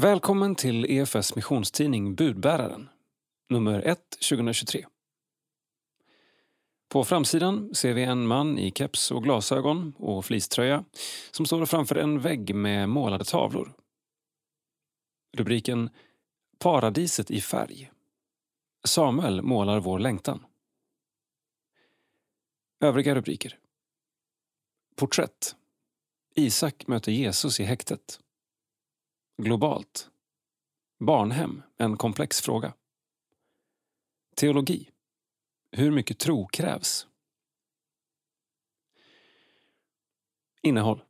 Välkommen till EFS missionstidning Budbäraren, nummer 1 2023. På framsidan ser vi en man i keps och glasögon och fleecetröja som står framför en vägg med målade tavlor. Rubriken Paradiset i färg. Samuel målar vår längtan. Övriga rubriker. Porträtt. Isak möter Jesus i häktet. Globalt. Barnhem, en komplex fråga. Teologi. Hur mycket tro krävs? Innehåll.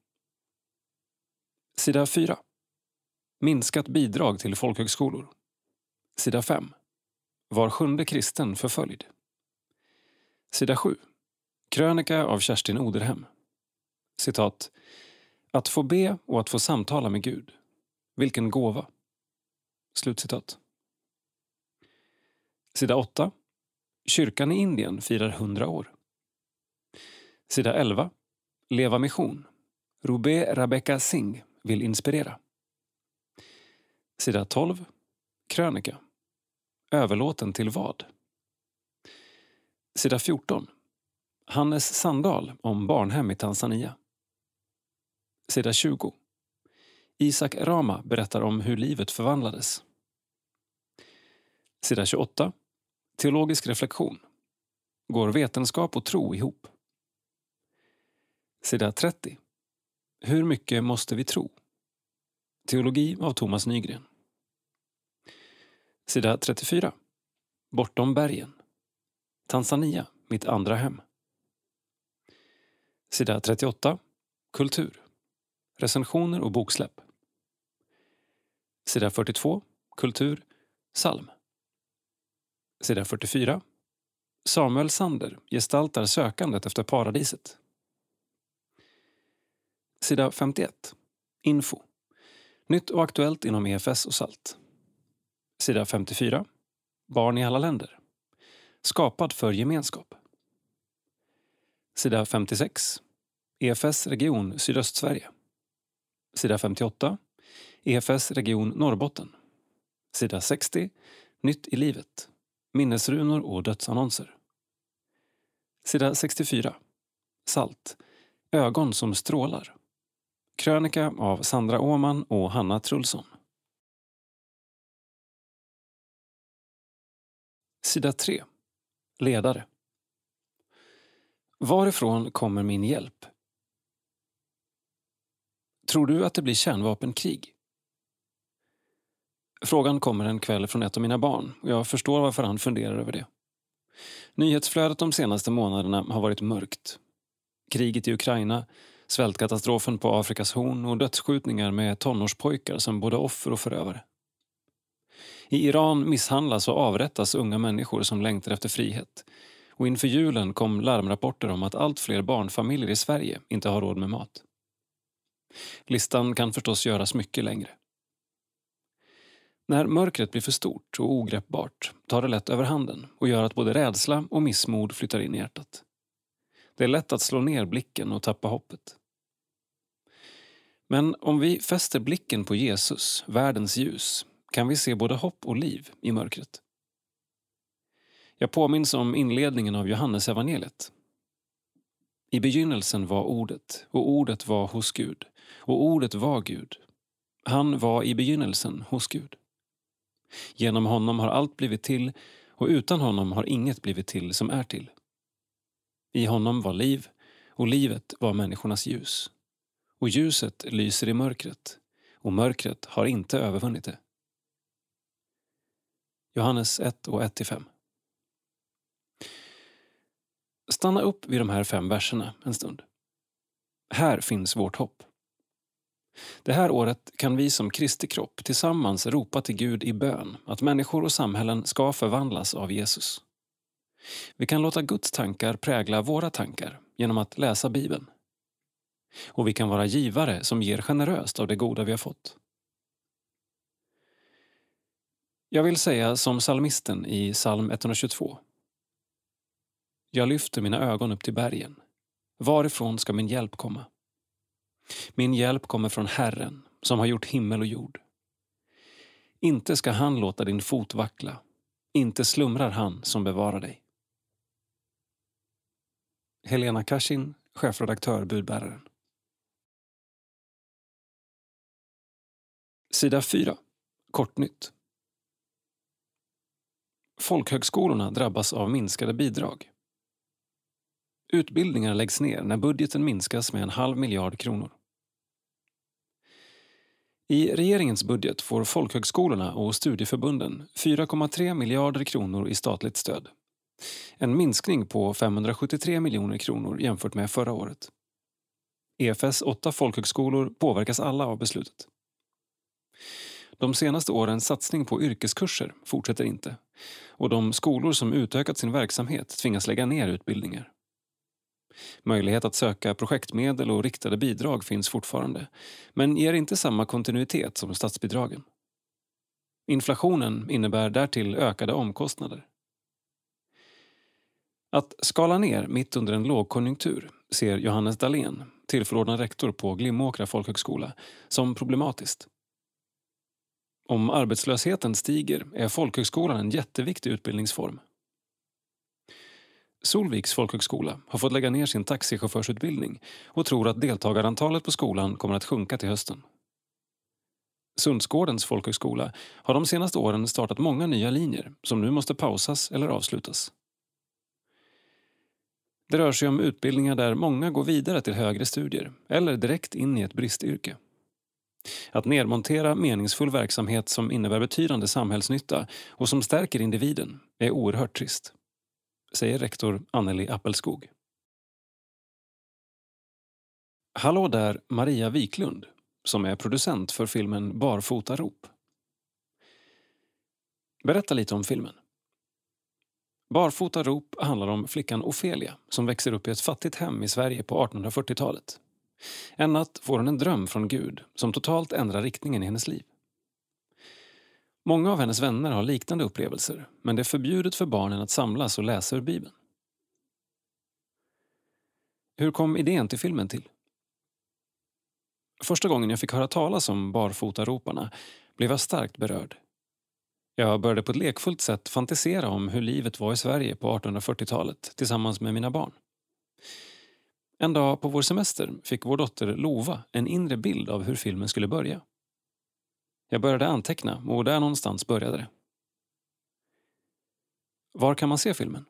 Sida 4. Minskat bidrag till folkhögskolor. Sida 5. Var sjunde kristen förföljd. Sida 7. Krönika av Kerstin Oderhem. Citat. Att få be och att få samtala med Gud. Vilken gåva. Slutcitat. Sida 8. Kyrkan i Indien firar 100 år. Sida 11. Leva mission. Rubé Rebecca Singh vill inspirera. Sida 12. Krönika. Överlåten till vad? Sida 14. Hannes Sandahl om barnhem i Tanzania. Sida 20. Isak Rama berättar om hur livet förvandlades. Sida 28. Teologisk reflektion. Går vetenskap och tro ihop? Sida 30. Hur mycket måste vi tro? Teologi av Thomas Nygren. Sida 34. Bortom bergen. Tanzania, mitt andra hem. Sida 38. Kultur. Recensioner och boksläpp. Sida 42. Kultur. Psalm. Sida 44. Samuel Sander gestaltar sökandet efter paradiset. Sida 51. Info. Nytt och aktuellt inom EFS och SALT. Sida 54. Barn i alla länder. Skapad för gemenskap. Sida 56. EFS region Sydöstsverige. Sida 58. EFS region Norrbotten. Sida 60. Nytt i livet. Minnesrunor och dödsannonser. Sida 64. Salt. Ögon som strålar. Krönika av Sandra Åman och Hanna Trulsson. Sida 3. Ledare. Varifrån kommer min hjälp? Tror du att det blir kärnvapenkrig? Frågan kommer en kväll från ett av mina barn och jag förstår varför han funderar över det. Nyhetsflödet de senaste månaderna har varit mörkt. Kriget i Ukraina, svältkatastrofen på Afrikas horn och dödsskjutningar med tonårspojkar som både offer och förövare. I Iran misshandlas och avrättas unga människor som längtar efter frihet. Och inför julen kom larmrapporter om att allt fler barnfamiljer i Sverige inte har råd med mat. Listan kan förstås göras mycket längre. När mörkret blir för stort och ogreppbart tar det lätt överhanden och gör att både rädsla och missmod flyttar in i hjärtat. Det är lätt att slå ner blicken och tappa hoppet. Men om vi fäster blicken på Jesus, världens ljus, kan vi se både hopp och liv i mörkret. Jag påminns om inledningen av Johannes evangeliet. I begynnelsen var Ordet, och Ordet var hos Gud, och Ordet var Gud. Han var i begynnelsen hos Gud. Genom honom har allt blivit till, och utan honom har inget blivit till som är till. I honom var liv, och livet var människornas ljus. Och ljuset lyser i mörkret, och mörkret har inte övervunnit det. Johannes 1 och 1-5. Stanna upp vid de här fem verserna en stund. Här finns vårt hopp. Det här året kan vi som Kristi kropp tillsammans ropa till Gud i bön att människor och samhällen ska förvandlas av Jesus. Vi kan låta Guds tankar prägla våra tankar genom att läsa Bibeln. Och vi kan vara givare som ger generöst av det goda vi har fått. Jag vill säga som salmisten i psalm 122. Jag lyfter mina ögon upp till bergen. Varifrån ska min hjälp komma? Min hjälp kommer från Herren som har gjort himmel och jord. Inte ska han låta din fot vackla. Inte slumrar han som bevarar dig. Helena Kashin, chefredaktör Budbäraren. Sida 4. Kortnytt. Folkhögskolorna drabbas av minskade bidrag. Utbildningar läggs ner när budgeten minskas med en halv miljard kronor. I regeringens budget får folkhögskolorna och studieförbunden 4,3 miljarder kronor i statligt stöd. En minskning på 573 miljoner kronor jämfört med förra året. EFS åtta folkhögskolor påverkas alla av beslutet. De senaste årens satsning på yrkeskurser fortsätter inte och de skolor som utökat sin verksamhet tvingas lägga ner utbildningar. Möjlighet att söka projektmedel och riktade bidrag finns fortfarande men ger inte samma kontinuitet som statsbidragen. Inflationen innebär därtill ökade omkostnader. Att skala ner mitt under en lågkonjunktur ser Johannes Dahlén, tillförordnad rektor på Glimåkra folkhögskola, som problematiskt. Om arbetslösheten stiger är folkhögskolan en jätteviktig utbildningsform. Solviks folkhögskola har fått lägga ner sin taxichaufförsutbildning och tror att deltagarantalet på skolan kommer att sjunka till hösten. Sundsgårdens folkhögskola har de senaste åren startat många nya linjer som nu måste pausas eller avslutas. Det rör sig om utbildningar där många går vidare till högre studier eller direkt in i ett bristyrke. Att nedmontera meningsfull verksamhet som innebär betydande samhällsnytta och som stärker individen är oerhört trist säger rektor Anneli Appelskog. Hallå där, Maria Wiklund, som är producent för filmen Barfota rop. Berätta lite om filmen. Barfota rop handlar om flickan Ofelia som växer upp i ett fattigt hem i Sverige på 1840-talet. En natt får hon en dröm från Gud som totalt ändrar riktningen i hennes liv. Många av hennes vänner har liknande upplevelser men det är förbjudet för barnen att samlas och läsa ur Bibeln. Hur kom idén till filmen till? Första gången jag fick höra talas om barfotaroparna blev jag starkt berörd. Jag började på ett lekfullt sätt fantisera om hur livet var i Sverige på 1840-talet tillsammans med mina barn. En dag på vår semester fick vår dotter Lova en inre bild av hur filmen skulle börja. Jag började anteckna och där någonstans började det. Var kan man se filmen?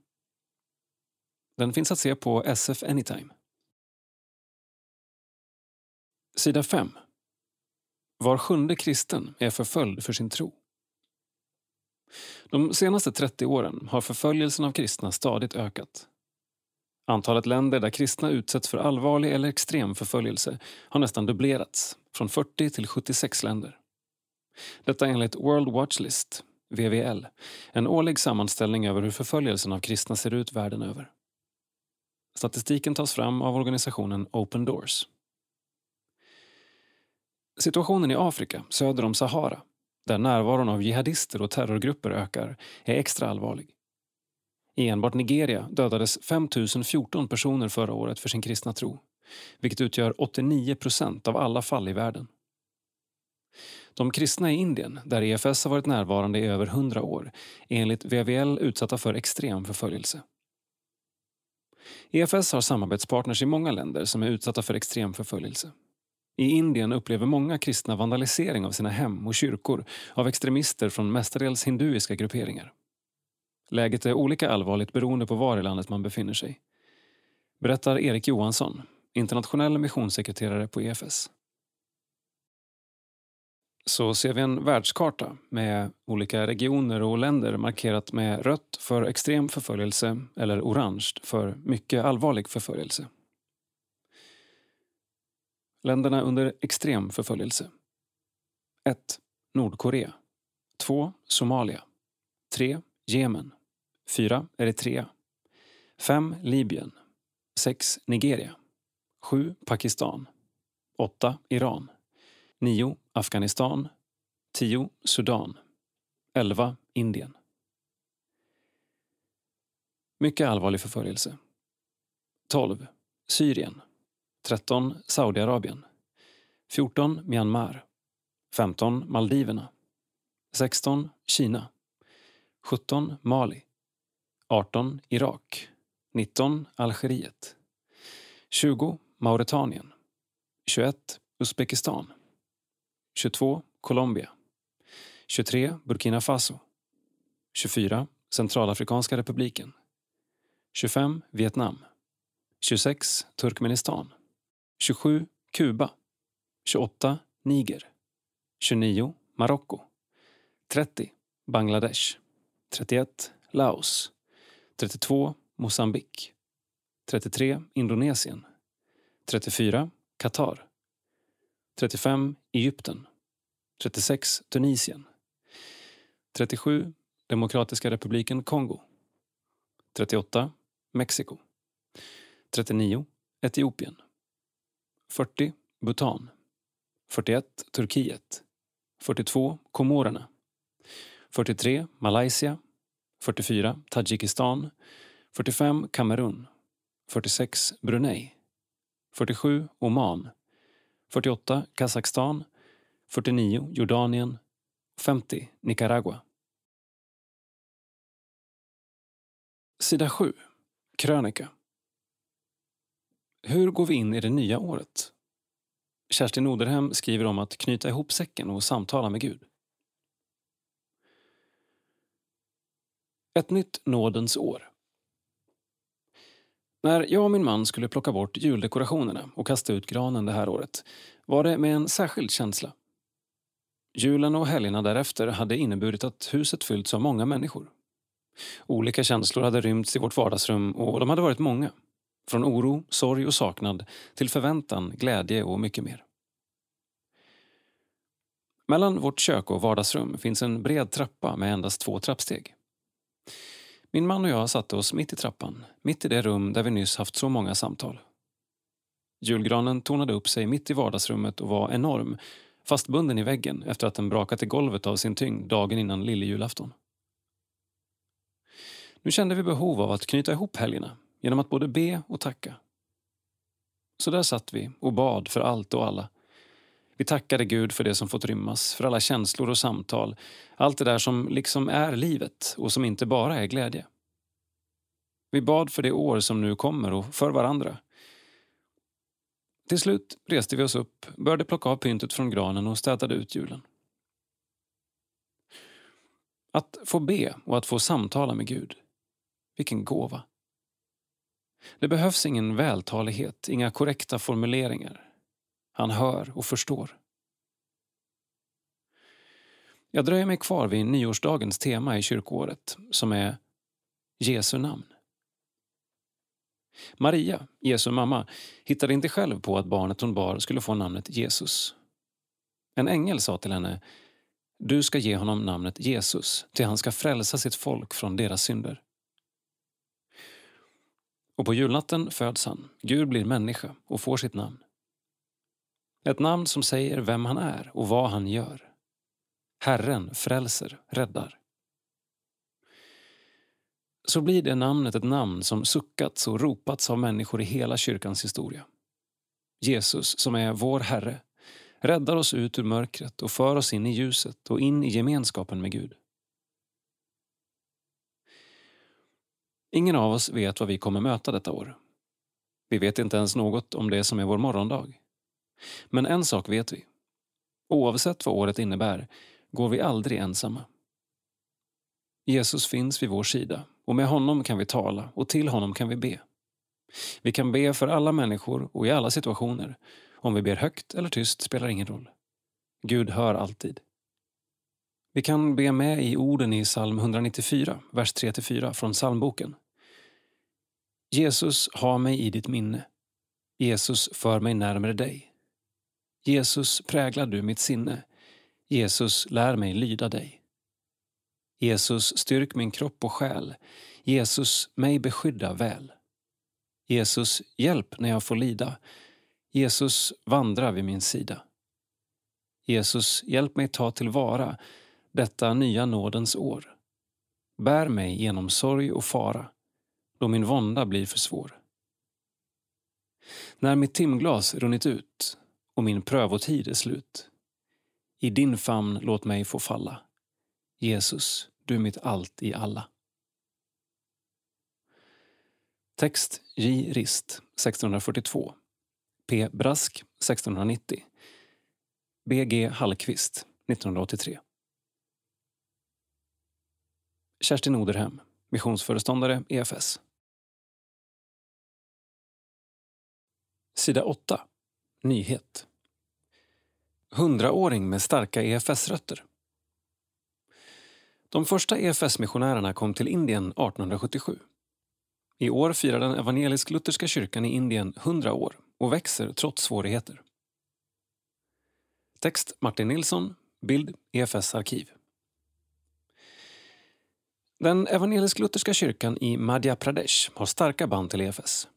Den finns att se på SF Anytime. Sida 5. Var sjunde kristen är förföljd för sin tro. De senaste 30 åren har förföljelsen av kristna stadigt ökat. Antalet länder där kristna utsätts för allvarlig eller extrem förföljelse har nästan dubblerats, från 40 till 76 länder. Detta enligt World Watch List, VVL, en årlig sammanställning över hur förföljelsen av kristna ser ut världen över. Statistiken tas fram av organisationen Open Doors. Situationen i Afrika, söder om Sahara, där närvaron av jihadister och terrorgrupper ökar, är extra allvarlig. I enbart Nigeria dödades 5 014 personer förra året för sin kristna tro, vilket utgör 89 procent av alla fall i världen. De kristna i Indien, där EFS har varit närvarande i över hundra år, är enligt VVL utsatta för extrem förföljelse. EFS har samarbetspartners i många länder som är utsatta för extrem förföljelse. I Indien upplever många kristna vandalisering av sina hem och kyrkor av extremister från mestadels hinduiska grupperingar. Läget är olika allvarligt beroende på var i landet man befinner sig. Berättar Erik Johansson, internationell missionssekreterare på EFS så ser vi en världskarta med olika regioner och länder markerat med rött för extrem förföljelse eller orange för mycket allvarlig förföljelse. Länderna under extrem förföljelse. 1. Nordkorea. 2. Somalia. 3. Jemen. 4. Eritrea. 5. Libyen. 6. Nigeria. 7. Pakistan. 8. Iran. 9. Afghanistan 10. Sudan 11. Indien Mycket allvarlig förföljelse. 12. Syrien 13. Saudiarabien 14. Myanmar 15. Maldiverna 16. Kina 17. Mali 18. Irak 19. Algeriet 20. Mauretanien 21. Uzbekistan 22. Colombia 23. Burkina Faso 24. Centralafrikanska republiken 25. Vietnam 26. Turkmenistan 27. Kuba 28. Niger 29. Marocko 30. Bangladesh 31. Laos 32. Mosambik 33. Indonesien 34. Qatar 35. Egypten 36. Tunisien 37. Demokratiska republiken Kongo 38. Mexiko 39. Etiopien 40. Bhutan 41. Turkiet 42. Komorerna 43. Malaysia 44. Tadzjikistan 45. Kamerun 46. Brunei 47. Oman 48. Kazakstan 49. Jordanien 50. Nicaragua Sida 7. Krönika. Hur går vi in i det nya året? Kerstin Oderhem skriver om att knyta ihop säcken och samtala med Gud. Ett nytt nådens år. När jag och min man skulle plocka bort juldekorationerna och kasta ut granen det här året var det med en särskild känsla. Julen och helgerna därefter hade inneburit att huset fyllts av många människor. Olika känslor hade rymts i vårt vardagsrum och de hade varit många. Från oro, sorg och saknad till förväntan, glädje och mycket mer. Mellan vårt kök och vardagsrum finns en bred trappa med endast två trappsteg. Min man och jag satte oss mitt i trappan, mitt i det rum där vi nyss haft så många samtal. Julgranen tornade upp sig mitt i vardagsrummet och var enorm, fastbunden i väggen efter att den brakat i golvet av sin tyngd dagen innan lillejulafton. Nu kände vi behov av att knyta ihop helgerna genom att både be och tacka. Så där satt vi och bad för allt och alla. Vi tackade Gud för det som fått rymmas, för alla känslor och samtal. Allt det där som liksom är livet och som inte bara är glädje. Vi bad för det år som nu kommer och för varandra. Till slut reste vi oss upp, började plocka av pyntet från granen och städade ut julen. Att få be och att få samtala med Gud. Vilken gåva. Det behövs ingen vältalighet, inga korrekta formuleringar. Han hör och förstår. Jag dröjer mig kvar vid nyårsdagens tema i kyrkoåret, som är Jesu namn. Maria, Jesu mamma, hittade inte själv på att barnet hon bar skulle få namnet Jesus. En ängel sa till henne Du ska ge honom namnet Jesus, till han ska frälsa sitt folk från deras synder. Och på julnatten föds han, Gud blir människa och får sitt namn. Ett namn som säger vem han är och vad han gör. Herren frälser, räddar. Så blir det namnet ett namn som suckats och ropats av människor i hela kyrkans historia. Jesus, som är vår Herre, räddar oss ut ur mörkret och för oss in i ljuset och in i gemenskapen med Gud. Ingen av oss vet vad vi kommer möta detta år. Vi vet inte ens något om det som är vår morgondag. Men en sak vet vi. Oavsett vad året innebär går vi aldrig ensamma. Jesus finns vid vår sida och med honom kan vi tala och till honom kan vi be. Vi kan be för alla människor och i alla situationer. Om vi ber högt eller tyst spelar ingen roll. Gud hör alltid. Vi kan be med i orden i psalm 194, vers 3-4 från psalmboken. Jesus, ha mig i ditt minne. Jesus, för mig närmare dig. Jesus, präglar du mitt sinne. Jesus, lär mig lyda dig. Jesus, styrk min kropp och själ. Jesus, mig beskydda väl. Jesus, hjälp när jag får lida. Jesus, vandra vid min sida. Jesus, hjälp mig ta tillvara detta nya nådens år. Bär mig genom sorg och fara, då min vånda blir för svår. När mitt timglas runnit ut och min prövotid är slut. I din famn låt mig få falla. Jesus, du mitt allt i alla. Text J. Rist, 1642. P. Brask, 1690. B. G. Hallqvist, 1983. Kerstin Oderhem, missionsföreståndare EFS. Sida 8. Nyhet. Hundraåring med starka EFS-rötter. De första EFS-missionärerna kom till Indien 1877. I år firar den evangelisk-lutherska kyrkan i Indien 100 år och växer trots svårigheter. Text Martin Nilsson, bild EFS arkiv. Den evangelisk-lutherska kyrkan i Madhya Pradesh har starka band till EFS.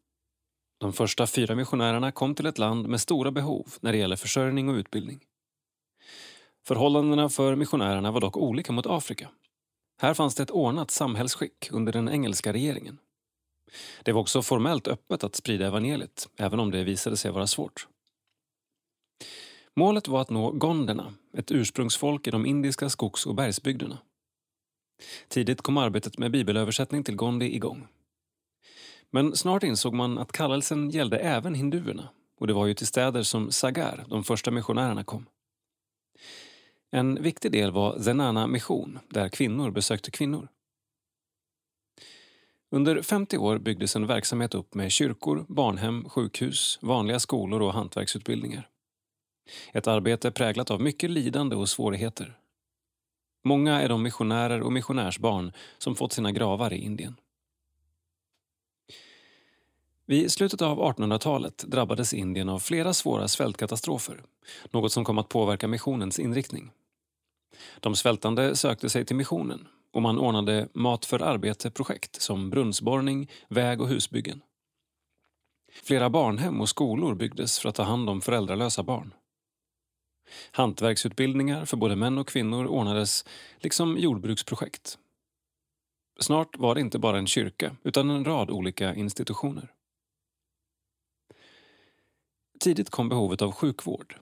De första fyra missionärerna kom till ett land med stora behov när det gäller försörjning och utbildning. Förhållandena för missionärerna var dock olika mot Afrika. Här fanns det ett ordnat samhällsskick under den engelska regeringen. Det var också formellt öppet att sprida evangeliet, även om det visade sig vara svårt. Målet var att nå gonderna, ett ursprungsfolk i de indiska skogs och bergsbygderna. Tidigt kom arbetet med bibelöversättning till gondi igång. Men snart insåg man att kallelsen gällde även hinduerna och det var ju till städer som Sagar de första missionärerna kom. En viktig del var Zenana mission, där kvinnor besökte kvinnor. Under 50 år byggdes en verksamhet upp med kyrkor, barnhem, sjukhus, vanliga skolor och hantverksutbildningar. Ett arbete präglat av mycket lidande och svårigheter. Många är de missionärer och missionärsbarn som fått sina gravar i Indien. Vid slutet av 1800-talet drabbades Indien av flera svåra svältkatastrofer, något som kom att påverka missionens inriktning. De svältande sökte sig till missionen och man ordnade mat för arbete-projekt som brunnsborrning, väg och husbyggen. Flera barnhem och skolor byggdes för att ta hand om föräldralösa barn. Hantverksutbildningar för både män och kvinnor ordnades, liksom jordbruksprojekt. Snart var det inte bara en kyrka, utan en rad olika institutioner. Tidigt kom behovet av sjukvård.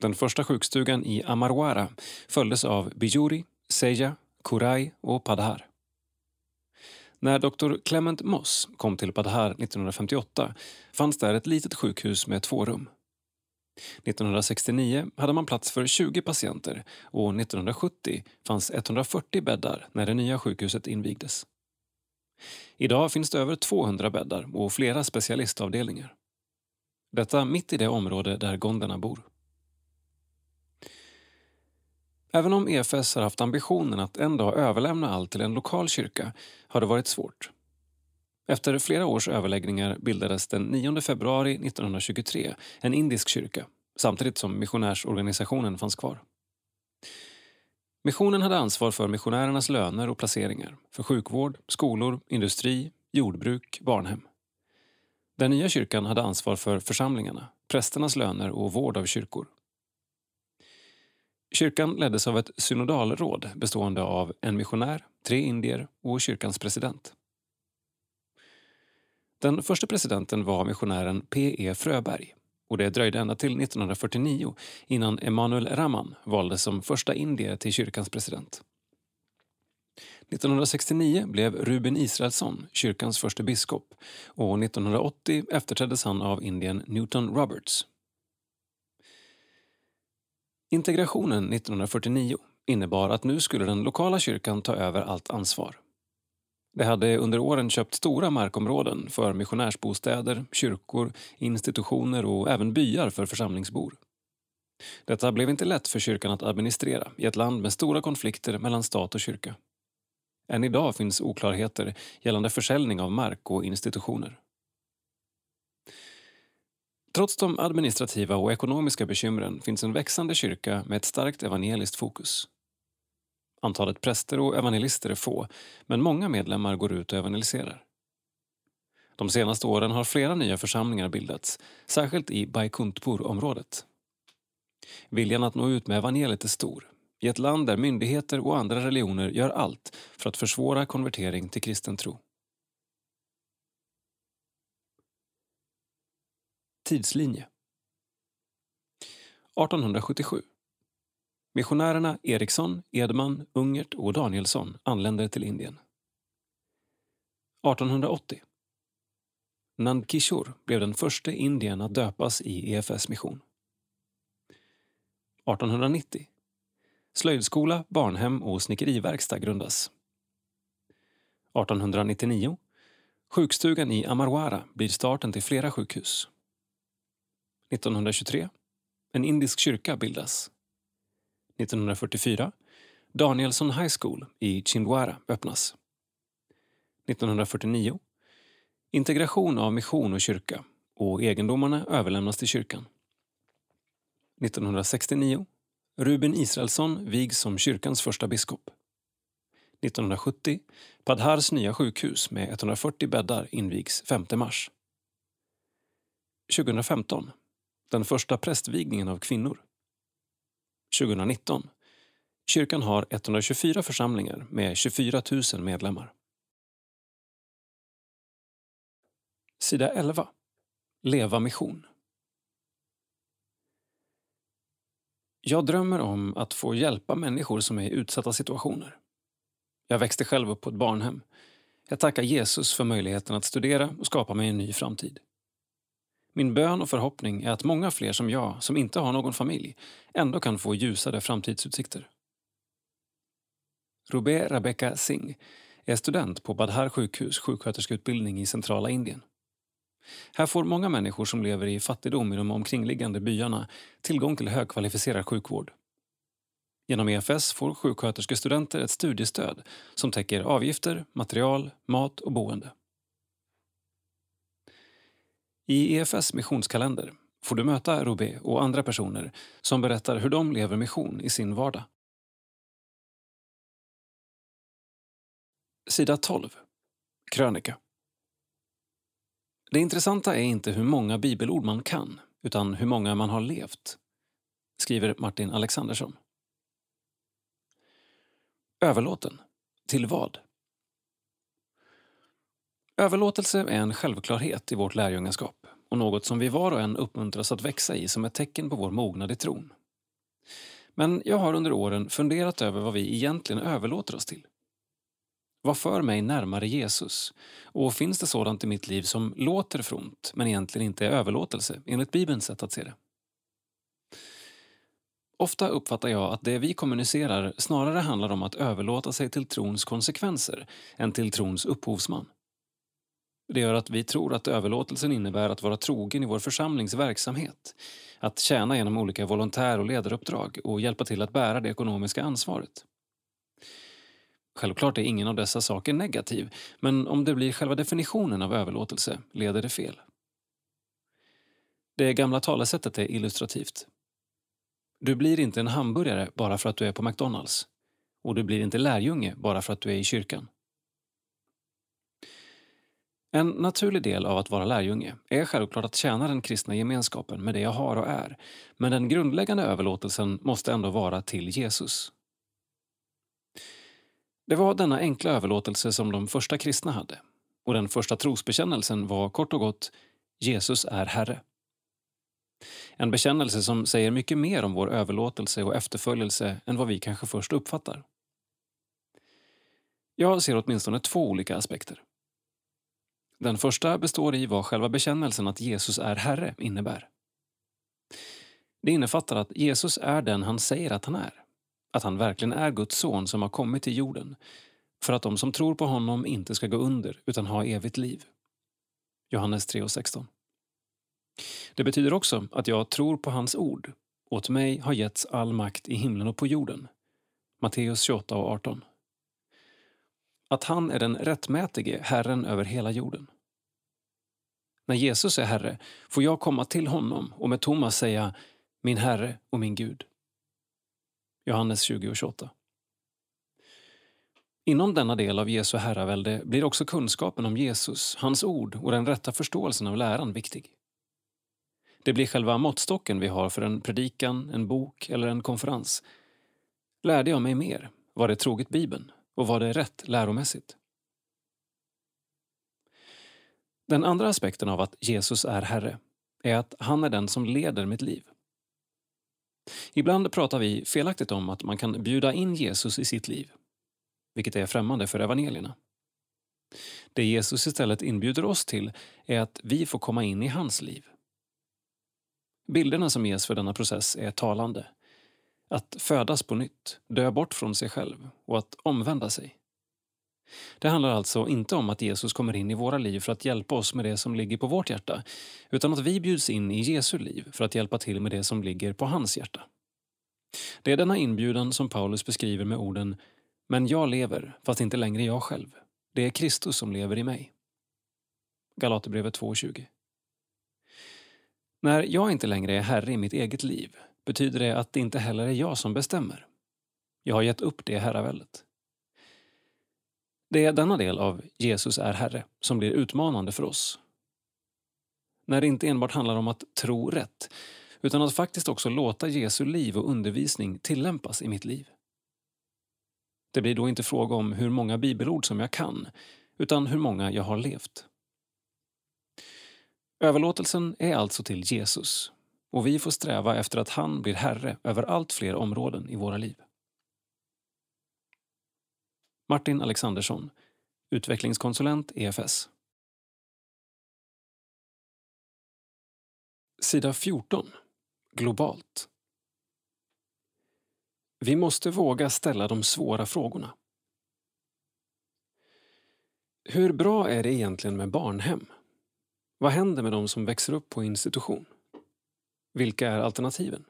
Den första sjukstugan i Amarwara följdes av Bijuri, Seja, Kurai och Padhar. När doktor Clement Moss kom till Padhar 1958 fanns där ett litet sjukhus med två rum. 1969 hade man plats för 20 patienter och 1970 fanns 140 bäddar när det nya sjukhuset invigdes. Idag finns det över 200 bäddar och flera specialistavdelningar. Detta mitt i det område där gonderna bor. Även om EFS har haft ambitionen att en dag överlämna allt till en lokal kyrka har det varit svårt. Efter flera års överläggningar bildades den 9 februari 1923 en indisk kyrka samtidigt som missionärsorganisationen fanns kvar. Missionen hade ansvar för missionärernas löner och placeringar, för sjukvård, skolor, industri, jordbruk, barnhem. Den nya kyrkan hade ansvar för församlingarna, prästernas löner och vård av kyrkor. Kyrkan leddes av ett synodalråd bestående av en missionär, tre indier och kyrkans president. Den första presidenten var missionären P.E. Fröberg och det dröjde ända till 1949 innan Emanuel Raman valdes som första indier till kyrkans president. 1969 blev Ruben Israelsson kyrkans första biskop och 1980 efterträddes han av indien Newton Roberts Integrationen 1949 innebar att nu skulle den lokala kyrkan ta över allt ansvar. Det hade under åren köpt stora markområden för missionärsbostäder, kyrkor, institutioner och även byar för församlingsbor. Detta blev inte lätt för kyrkan att administrera i ett land med stora konflikter mellan stat och kyrka. Än idag finns oklarheter gällande försäljning av mark och institutioner. Trots de administrativa och ekonomiska bekymren finns en växande kyrka med ett starkt evangeliskt fokus. Antalet präster och evangelister är få, men många medlemmar går ut och evangeliserar. De senaste åren har flera nya församlingar bildats, särskilt i Baikuntpur-området. Viljan att nå ut med evangeliet är stor, i ett land där myndigheter och andra religioner gör allt för att försvåra konvertering till kristen tro. Tidslinje 1877 Missionärerna Eriksson, Edman, Ungert och Danielsson anländer till Indien. 1880. Nandkishore blev den första indien att döpas i EFS mission. 1890. Slöjdskola, barnhem och snickeriverkstad grundas. 1899. Sjukstugan i Amarwara blir starten till flera sjukhus. 1923. En indisk kyrka bildas. 1944. Danielson High School i Chindwara öppnas. 1949. Integration av mission och kyrka och egendomarna överlämnas till kyrkan. 1969. Ruben Israelsson vigs som kyrkans första biskop. 1970. Padhars nya sjukhus med 140 bäddar invigs 5 mars. 2015. Den första prästvigningen av kvinnor. 2019. Kyrkan har 124 församlingar med 24 000 medlemmar. Sida 11. Leva mission. Jag drömmer om att få hjälpa människor som är i utsatta situationer. Jag växte själv upp på ett barnhem. Jag tackar Jesus för möjligheten att studera och skapa mig en ny framtid. Min bön och förhoppning är att många fler som jag, som inte har någon familj, ändå kan få ljusare framtidsutsikter. Rubé Rebecca Singh är student på Badhar sjukhus sjuksköterskeutbildning i centrala Indien. Här får många människor som lever i fattigdom i de omkringliggande byarna tillgång till högkvalificerad sjukvård. Genom EFS får sjuksköterskestudenter ett studiestöd som täcker avgifter, material, mat och boende. I EFS missionskalender får du möta Rubé och andra personer som berättar hur de lever mission i sin vardag. Sida 12. Krönika. Det intressanta är inte hur många bibelord man kan, utan hur många man har levt, skriver Martin Alexandersson. Överlåten. Till vad? Överlåtelse är en självklarhet i vårt lärjungaskap och något som vi var och en uppmuntras att växa i som ett tecken på vår mognad i tron. Men jag har under åren funderat över vad vi egentligen överlåter oss till. Vad för mig närmare Jesus? Och finns det sådant i mitt liv som låter fromt men egentligen inte är överlåtelse, enligt Bibelns sätt att se det? Ofta uppfattar jag att det vi kommunicerar snarare handlar om att överlåta sig till trons konsekvenser än till trons upphovsman. Det gör att vi tror att överlåtelsen innebär att vara trogen i vår församlings verksamhet, att tjäna genom olika volontär och ledaruppdrag och hjälpa till att bära det ekonomiska ansvaret. Självklart är ingen av dessa saker negativ, men om det blir själva definitionen av överlåtelse leder det fel. Det gamla talesättet är illustrativt. Du blir inte en hamburgare bara för att du är på McDonalds. Och du blir inte lärjunge bara för att du är i kyrkan. En naturlig del av att vara lärjunge är självklart att tjäna den kristna gemenskapen med det jag har och är. Men den grundläggande överlåtelsen måste ändå vara till Jesus. Det var denna enkla överlåtelse som de första kristna hade. Och den första trosbekännelsen var kort och gott Jesus är Herre. En bekännelse som säger mycket mer om vår överlåtelse och efterföljelse än vad vi kanske först uppfattar. Jag ser åtminstone två olika aspekter. Den första består i vad själva bekännelsen att Jesus är Herre innebär. Det innefattar att Jesus är den han säger att han är. Att han verkligen är Guds son som har kommit till jorden för att de som tror på honom inte ska gå under utan ha evigt liv. Johannes 3.16. Det betyder också att jag tror på hans ord. Åt mig har getts all makt i himlen och på jorden. Matteus 28 och 18. Att han är den rättmätige Herren över hela jorden. När Jesus är Herre får jag komma till honom och med Thomas säga min Herre och min Gud. Johannes 20 och 28. Inom denna del av Jesu herravälde blir också kunskapen om Jesus, hans ord och den rätta förståelsen av läran viktig. Det blir själva måttstocken vi har för en predikan, en bok eller en konferens. Lärde jag mig mer? Var det troget Bibeln? Och var det rätt läromässigt? Den andra aspekten av att Jesus är Herre är att han är den som leder mitt liv. Ibland pratar vi felaktigt om att man kan bjuda in Jesus i sitt liv, vilket är främmande för evangelierna. Det Jesus istället inbjuder oss till är att vi får komma in i hans liv. Bilderna som ges för denna process är talande. Att födas på nytt, dö bort från sig själv och att omvända sig. Det handlar alltså inte om att Jesus kommer in i våra liv för att hjälpa oss med det som ligger på vårt hjärta, utan att vi bjuds in i Jesu liv för att hjälpa till med det som ligger på hans hjärta. Det är denna inbjudan som Paulus beskriver med orden “Men jag lever, fast inte längre jag själv. Det är Kristus som lever i mig.” Galaterbrevet 2.20. När jag inte längre är herre i mitt eget liv betyder det att det inte heller är jag som bestämmer. Jag har gett upp det herraväldet. Det är denna del av Jesus är Herre som blir utmanande för oss. När det inte enbart handlar om att tro rätt utan att faktiskt också låta Jesu liv och undervisning tillämpas i mitt liv. Det blir då inte fråga om hur många bibelord som jag kan utan hur många jag har levt. Överlåtelsen är alltså till Jesus och vi får sträva efter att han blir Herre över allt fler områden i våra liv. Martin Alexandersson, utvecklingskonsulent EFS. Sida 14. Globalt. Vi måste våga ställa de svåra frågorna. Hur bra är det egentligen med barnhem? Vad händer med de som växer upp på institution? Vilka är alternativen?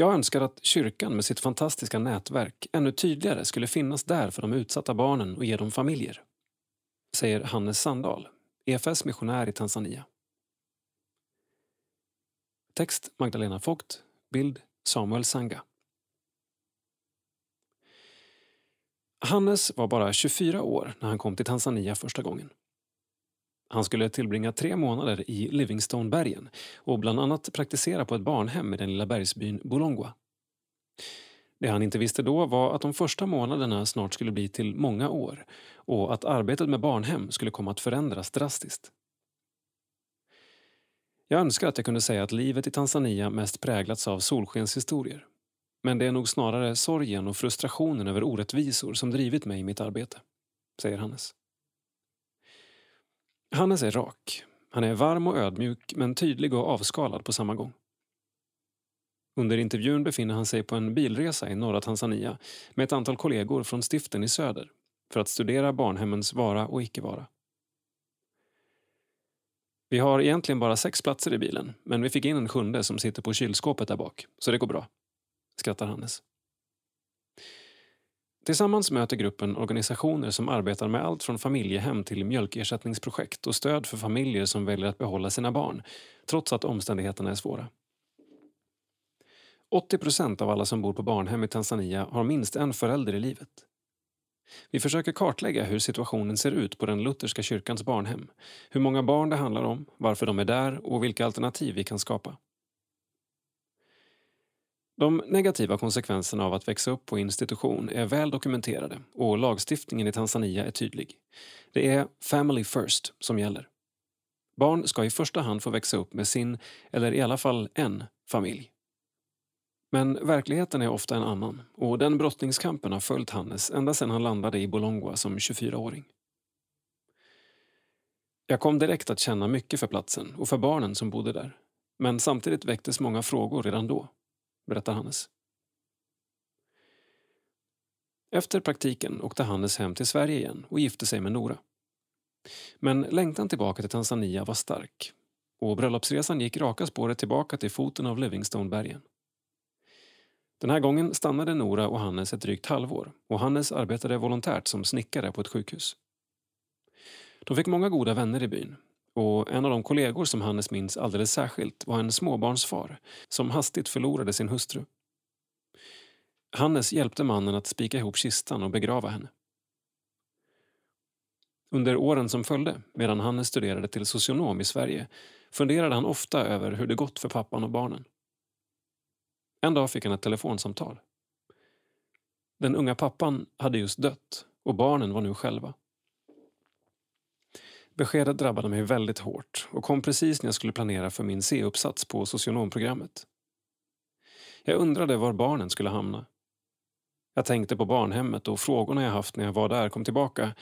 Jag önskar att kyrkan med sitt fantastiska nätverk ännu tydligare skulle finnas där för de utsatta barnen och ge dem familjer. Säger Hannes Sandahl, EFS missionär i Tanzania. Text Magdalena Vogt, bild Samuel Sanga. Hannes var bara 24 år när han kom till Tanzania första gången. Han skulle tillbringa tre månader i Livingstonebergen och bland annat praktisera på ett barnhem i den lilla bergsbyn Bolongwa. Det han inte visste då var att de första månaderna snart skulle bli till många år och att arbetet med barnhem skulle komma att förändras drastiskt. Jag önskar att jag kunde säga att livet i Tanzania mest präglats av solskenshistorier. Men det är nog snarare sorgen och frustrationen över orättvisor som drivit mig i mitt arbete, säger Hannes. Hannes är rak. Han är varm och ödmjuk men tydlig och avskalad på samma gång. Under intervjun befinner han sig på en bilresa i norra Tanzania med ett antal kollegor från stiften i söder för att studera barnhemmens vara och icke vara. Vi har egentligen bara sex platser i bilen men vi fick in en sjunde som sitter på kylskåpet där bak, så det går bra, skrattar Hannes. Tillsammans möter gruppen organisationer som arbetar med allt från familjehem till mjölkersättningsprojekt och stöd för familjer som väljer att behålla sina barn, trots att omständigheterna är svåra. 80 procent av alla som bor på barnhem i Tanzania har minst en förälder i livet. Vi försöker kartlägga hur situationen ser ut på den lutherska kyrkans barnhem, hur många barn det handlar om, varför de är där och vilka alternativ vi kan skapa. De negativa konsekvenserna av att växa upp på institution är väl dokumenterade och lagstiftningen i Tanzania är tydlig. Det är “family first” som gäller. Barn ska i första hand få växa upp med sin, eller i alla fall en, familj. Men verkligheten är ofta en annan och den brottningskampen har följt Hannes ända sedan han landade i Bolongwa som 24-åring. Jag kom direkt att känna mycket för platsen och för barnen som bodde där. Men samtidigt väcktes många frågor redan då berättar Hannes. Efter praktiken åkte Hannes hem till Sverige igen och gifte sig med Nora. Men längtan tillbaka till Tanzania var stark och bröllopsresan gick raka spåret tillbaka till foten av Livingstonebergen. Den här gången stannade Nora och Hannes ett drygt halvår och Hannes arbetade volontärt som snickare på ett sjukhus. De fick många goda vänner i byn och en av de kollegor som Hannes minns alldeles särskilt var en småbarnsfar som hastigt förlorade sin hustru. Hannes hjälpte mannen att spika ihop kistan och begrava henne. Under åren som följde, medan Hannes studerade till socionom i Sverige, funderade han ofta över hur det gått för pappan och barnen. En dag fick han ett telefonsamtal. Den unga pappan hade just dött och barnen var nu själva. Beskedet drabbade mig väldigt hårt och kom precis när jag skulle planera för min C-uppsats på socionomprogrammet, Jag undrade var barnen skulle hamna. Jag tänkte på barnhemmet och frågorna jag haft när jag var där kom tillbaka.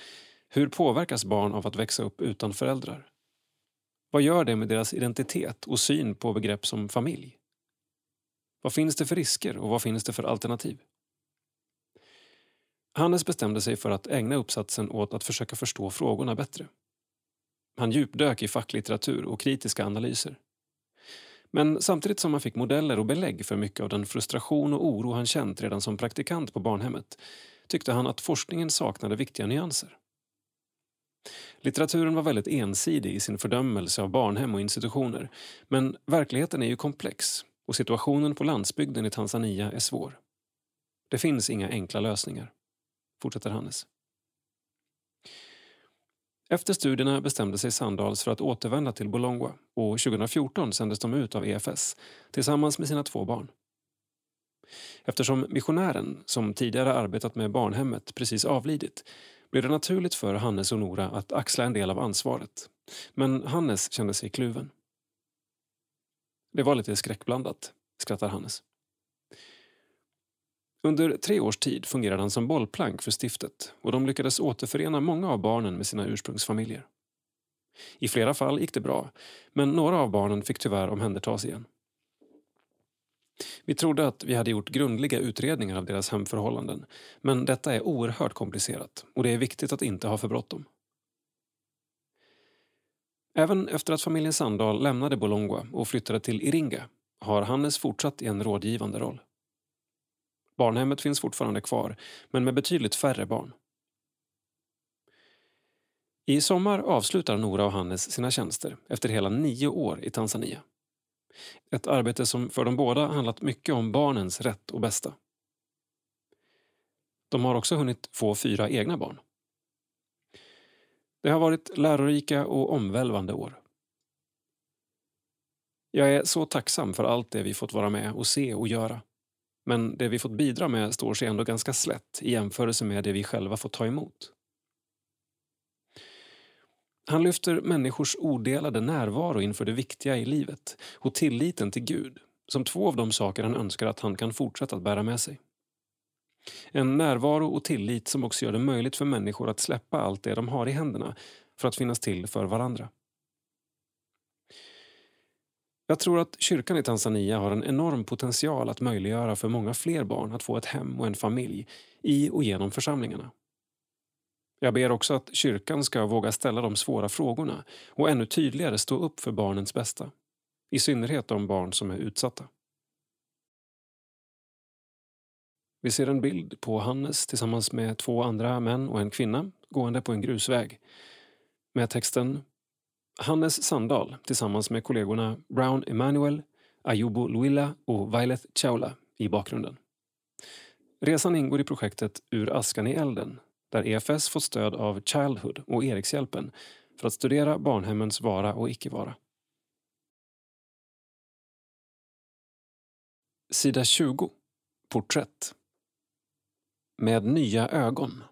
Hur påverkas barn av att växa upp utan föräldrar? Vad gör det med deras identitet och syn på begrepp som familj? Vad finns det för risker och vad finns det för alternativ? Hannes bestämde sig för att ägna uppsatsen åt att försöka förstå frågorna bättre. Han djupdök i facklitteratur och kritiska analyser. Men samtidigt som han fick modeller och belägg för mycket av den frustration och oro han känt redan som praktikant på barnhemmet tyckte han att forskningen saknade viktiga nyanser. Litteraturen var väldigt ensidig i sin fördömelse av barnhem och institutioner men verkligheten är ju komplex och situationen på landsbygden i Tanzania är svår. Det finns inga enkla lösningar, fortsätter Hannes. Efter studierna bestämde sig Sandals för att återvända till Bologna och 2014 sändes de ut av EFS tillsammans med sina två barn. Eftersom missionären, som tidigare arbetat med barnhemmet, precis avlidit blev det naturligt för Hannes och Nora att axla en del av ansvaret. Men Hannes kände sig kluven. Det var lite skräckblandat, skrattar Hannes. Under tre års tid fungerade han som bollplank för stiftet och de lyckades återförena många av barnen med sina ursprungsfamiljer. I flera fall gick det bra, men några av barnen fick tyvärr omhändertas igen. Vi trodde att vi hade gjort grundliga utredningar av deras hemförhållanden men detta är oerhört komplicerat och det är viktigt att inte ha för bråttom. Även efter att familjen Sandahl lämnade Bolongwa och flyttade till Iringa har Hannes fortsatt i en rådgivande roll. Barnhemmet finns fortfarande kvar, men med betydligt färre barn. I sommar avslutar Nora och Hannes sina tjänster efter hela nio år i Tanzania. Ett arbete som för dem båda handlat mycket om barnens rätt och bästa. De har också hunnit få fyra egna barn. Det har varit lärorika och omvälvande år. Jag är så tacksam för allt det vi fått vara med och se och göra. Men det vi fått bidra med står sig ändå ganska slätt i jämförelse med det vi själva fått ta emot. Han lyfter människors odelade närvaro inför det viktiga i livet och tilliten till Gud som två av de saker han önskar att han kan fortsätta att bära med sig. En närvaro och tillit som också gör det möjligt för människor att släppa allt det de har i händerna för att finnas till för varandra. Jag tror att kyrkan i Tanzania har en enorm potential att möjliggöra för många fler barn att få ett hem och en familj i och genom församlingarna. Jag ber också att kyrkan ska våga ställa de svåra frågorna och ännu tydligare stå upp för barnens bästa. I synnerhet de barn som är utsatta. Vi ser en bild på Hannes tillsammans med två andra män och en kvinna gående på en grusväg med texten Hannes Sandahl tillsammans med kollegorna Brown Emanuel, Ayubo Luilla och Violet Chaula i bakgrunden. Resan ingår i projektet Ur askan i elden där EFS fått stöd av Childhood och Erikshjälpen för att studera barnhemmens vara och icke-vara. Sida 20. Porträtt. Med nya ögon.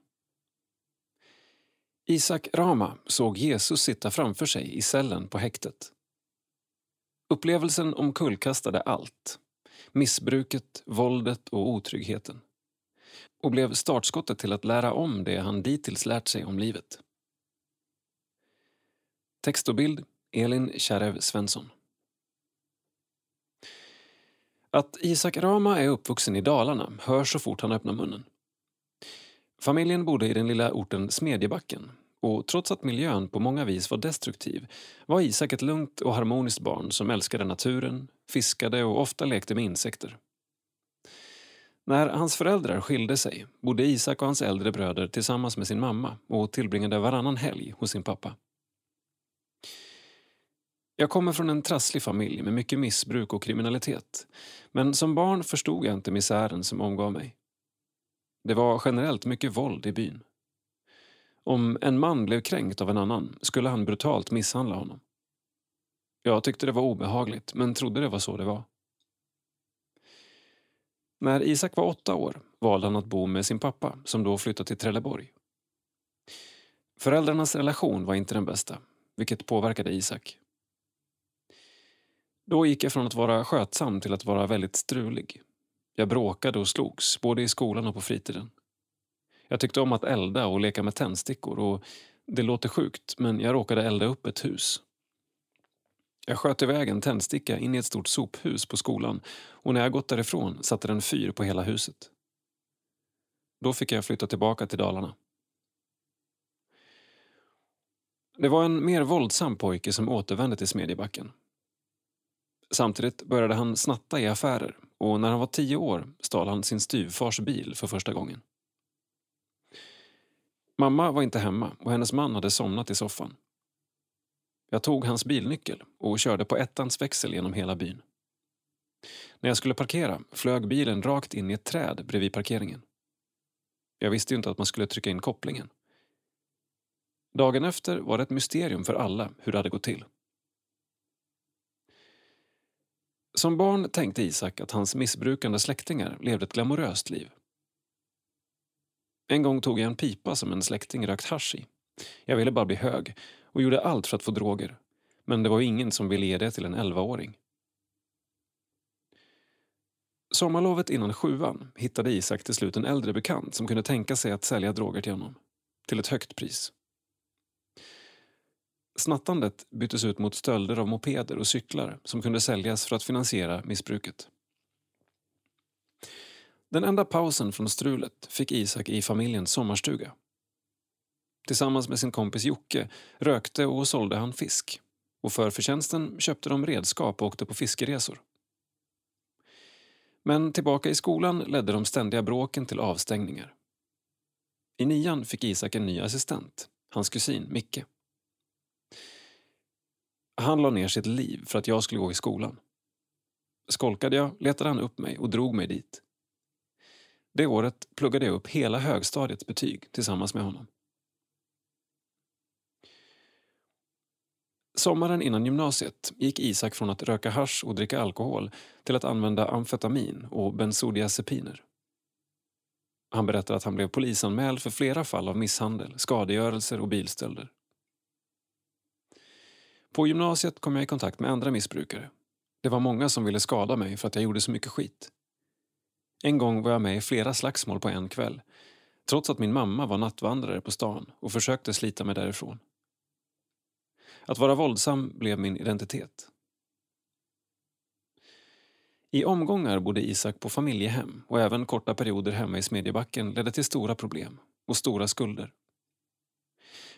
Isak Rama såg Jesus sitta framför sig i cellen på häktet. Upplevelsen omkullkastade allt. Missbruket, våldet och otryggheten. Och blev startskottet till att lära om det han dittills lärt sig om livet. Text och bild Elin Kärrev Svensson. Att Isak Rama är uppvuxen i Dalarna hörs så fort han öppnar munnen. Familjen bodde i den lilla orten Smedjebacken och trots att miljön på många vis var destruktiv var Isak ett lugnt och harmoniskt barn som älskade naturen, fiskade och ofta lekte med insekter. När hans föräldrar skilde sig bodde Isak och hans äldre bröder tillsammans med sin mamma och tillbringade varannan helg hos sin pappa. Jag kommer från en trasslig familj med mycket missbruk och kriminalitet. Men som barn förstod jag inte misären som omgav mig. Det var generellt mycket våld i byn. Om en man blev kränkt av en annan skulle han brutalt misshandla honom. Jag tyckte det var obehagligt, men trodde det var så det var. När Isak var åtta år valde han att bo med sin pappa som då flyttat till Trelleborg. Föräldrarnas relation var inte den bästa, vilket påverkade Isak. Då gick jag från att vara skötsam till att vara väldigt strulig jag bråkade och slogs, både i skolan och på fritiden. Jag tyckte om att elda och leka med tändstickor och det låter sjukt, men jag råkade elda upp ett hus. Jag sköt iväg en tändsticka in i ett stort sophus på skolan och när jag gått därifrån satte den fyr på hela huset. Då fick jag flytta tillbaka till Dalarna. Det var en mer våldsam pojke som återvände till Smedjebacken. Samtidigt började han snatta i affärer och när han var tio år stal han sin styvfars bil för första gången. Mamma var inte hemma och hennes man hade somnat i soffan. Jag tog hans bilnyckel och körde på ettans växel genom hela byn. När jag skulle parkera flög bilen rakt in i ett träd bredvid parkeringen. Jag visste ju inte att man skulle trycka in kopplingen. Dagen efter var det ett mysterium för alla hur det hade gått till. Som barn tänkte Isak att hans missbrukande släktingar levde ett glamoröst liv. En gång tog jag en pipa som en släkting rökt hasch i. Jag ville bara bli hög och gjorde allt för att få droger. Men det var ingen som ville ge det till en 11-åring. Sommarlovet innan sjuan hittade Isak till slut en äldre bekant som kunde tänka sig att sälja droger till honom. Till ett högt pris. Snattandet byttes ut mot stölder av mopeder och cyklar som kunde säljas för att finansiera missbruket. Den enda pausen från strulet fick Isak i familjens sommarstuga. Tillsammans med sin kompis Jocke rökte och sålde han fisk och för förtjänsten köpte de redskap och åkte på fiskeresor. Men tillbaka i skolan ledde de ständiga bråken till avstängningar. I nian fick Isak en ny assistent, hans kusin Micke. Han la ner sitt liv för att jag skulle gå i skolan. Skolkade jag letade han upp mig och drog mig dit. Det året pluggade jag upp hela högstadiets betyg tillsammans med honom. Sommaren innan gymnasiet gick Isak från att röka hash och dricka alkohol till att använda amfetamin och bensodiazepiner. Han berättar att han blev polisanmäld för flera fall av misshandel, skadegörelser och bilstölder. På gymnasiet kom jag i kontakt med andra missbrukare. Det var många som ville skada mig för att jag gjorde så mycket skit. En gång var jag med i flera slagsmål på en kväll trots att min mamma var nattvandrare på stan och försökte slita mig därifrån. Att vara våldsam blev min identitet. I omgångar bodde Isak på familjehem och även korta perioder hemma i Smedjebacken ledde till stora problem och stora skulder.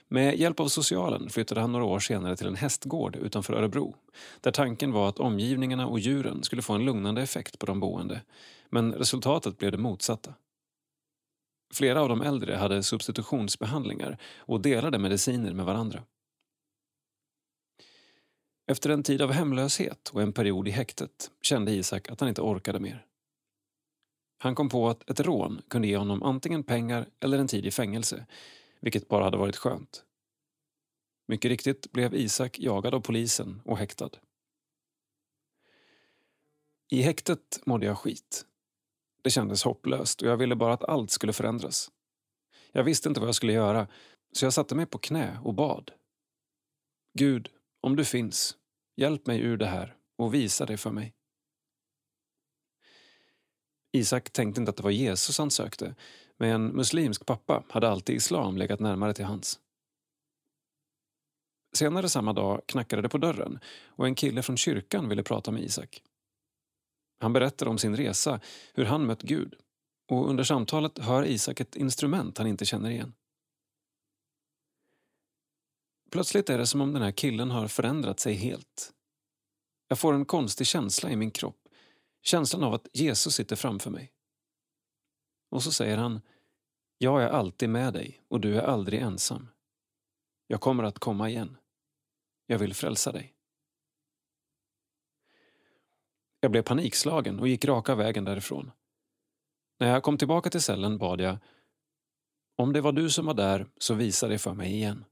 Med hjälp av socialen flyttade han några år senare till en hästgård utanför Örebro där tanken var att omgivningarna och djuren skulle få en lugnande effekt på de boende men resultatet blev det motsatta. Flera av de äldre hade substitutionsbehandlingar och delade mediciner med varandra. Efter en tid av hemlöshet och en period i häktet kände Isak att han inte orkade mer. Han kom på att ett rån kunde ge honom antingen pengar eller en tid i fängelse, vilket bara hade varit skönt. Mycket riktigt blev Isak jagad av polisen och häktad. I häktet mådde jag skit. Det kändes hopplöst och jag ville bara att allt skulle förändras. Jag visste inte vad jag skulle göra, så jag satte mig på knä och bad. Gud, om du finns, hjälp mig ur det här och visa det för mig. Isak tänkte inte att det var Jesus han sökte, med en muslimsk pappa hade alltid islam legat närmare till hans. Senare samma dag knackade det på dörren och en kille från kyrkan ville prata med Isak. Han berättar om sin resa, hur han mött Gud och under samtalet hör Isak ett instrument han inte känner igen. Plötsligt är det som om den här killen har förändrat sig helt. Jag får en konstig känsla i min kropp. Känslan av att Jesus sitter framför mig. Och så säger han Jag är alltid med dig och du är aldrig ensam. Jag kommer att komma igen. Jag vill frälsa dig. Jag blev panikslagen och gick raka vägen därifrån. När jag kom tillbaka till cellen bad jag Om det var du som var där, så visa det för mig igen.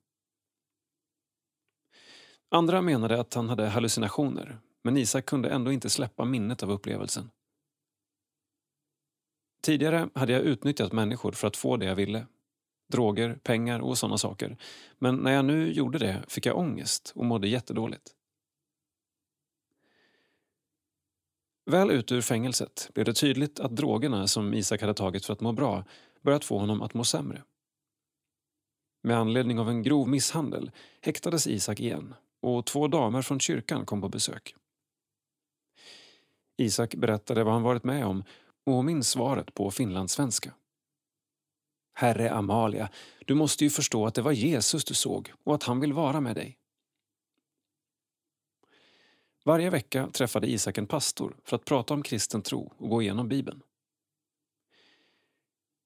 Andra menade att han hade hallucinationer men Isak kunde ändå inte släppa minnet av upplevelsen. Tidigare hade jag utnyttjat människor för att få det jag ville. Droger, pengar och sådana saker. Men när jag nu gjorde det fick jag ångest och mådde jättedåligt. Väl ute ur fängelset blev det tydligt att drogerna som Isak hade tagit för att må bra börjat få honom att må sämre. Med anledning av en grov misshandel häktades Isak igen och två damer från kyrkan kom på besök. Isak berättade vad han varit med om och minns svaret på finlandssvenska. Herre Amalia, du måste ju förstå att det var Jesus du såg och att han vill vara med dig. Varje vecka träffade Isak en pastor för att prata om kristen tro och gå igenom Bibeln.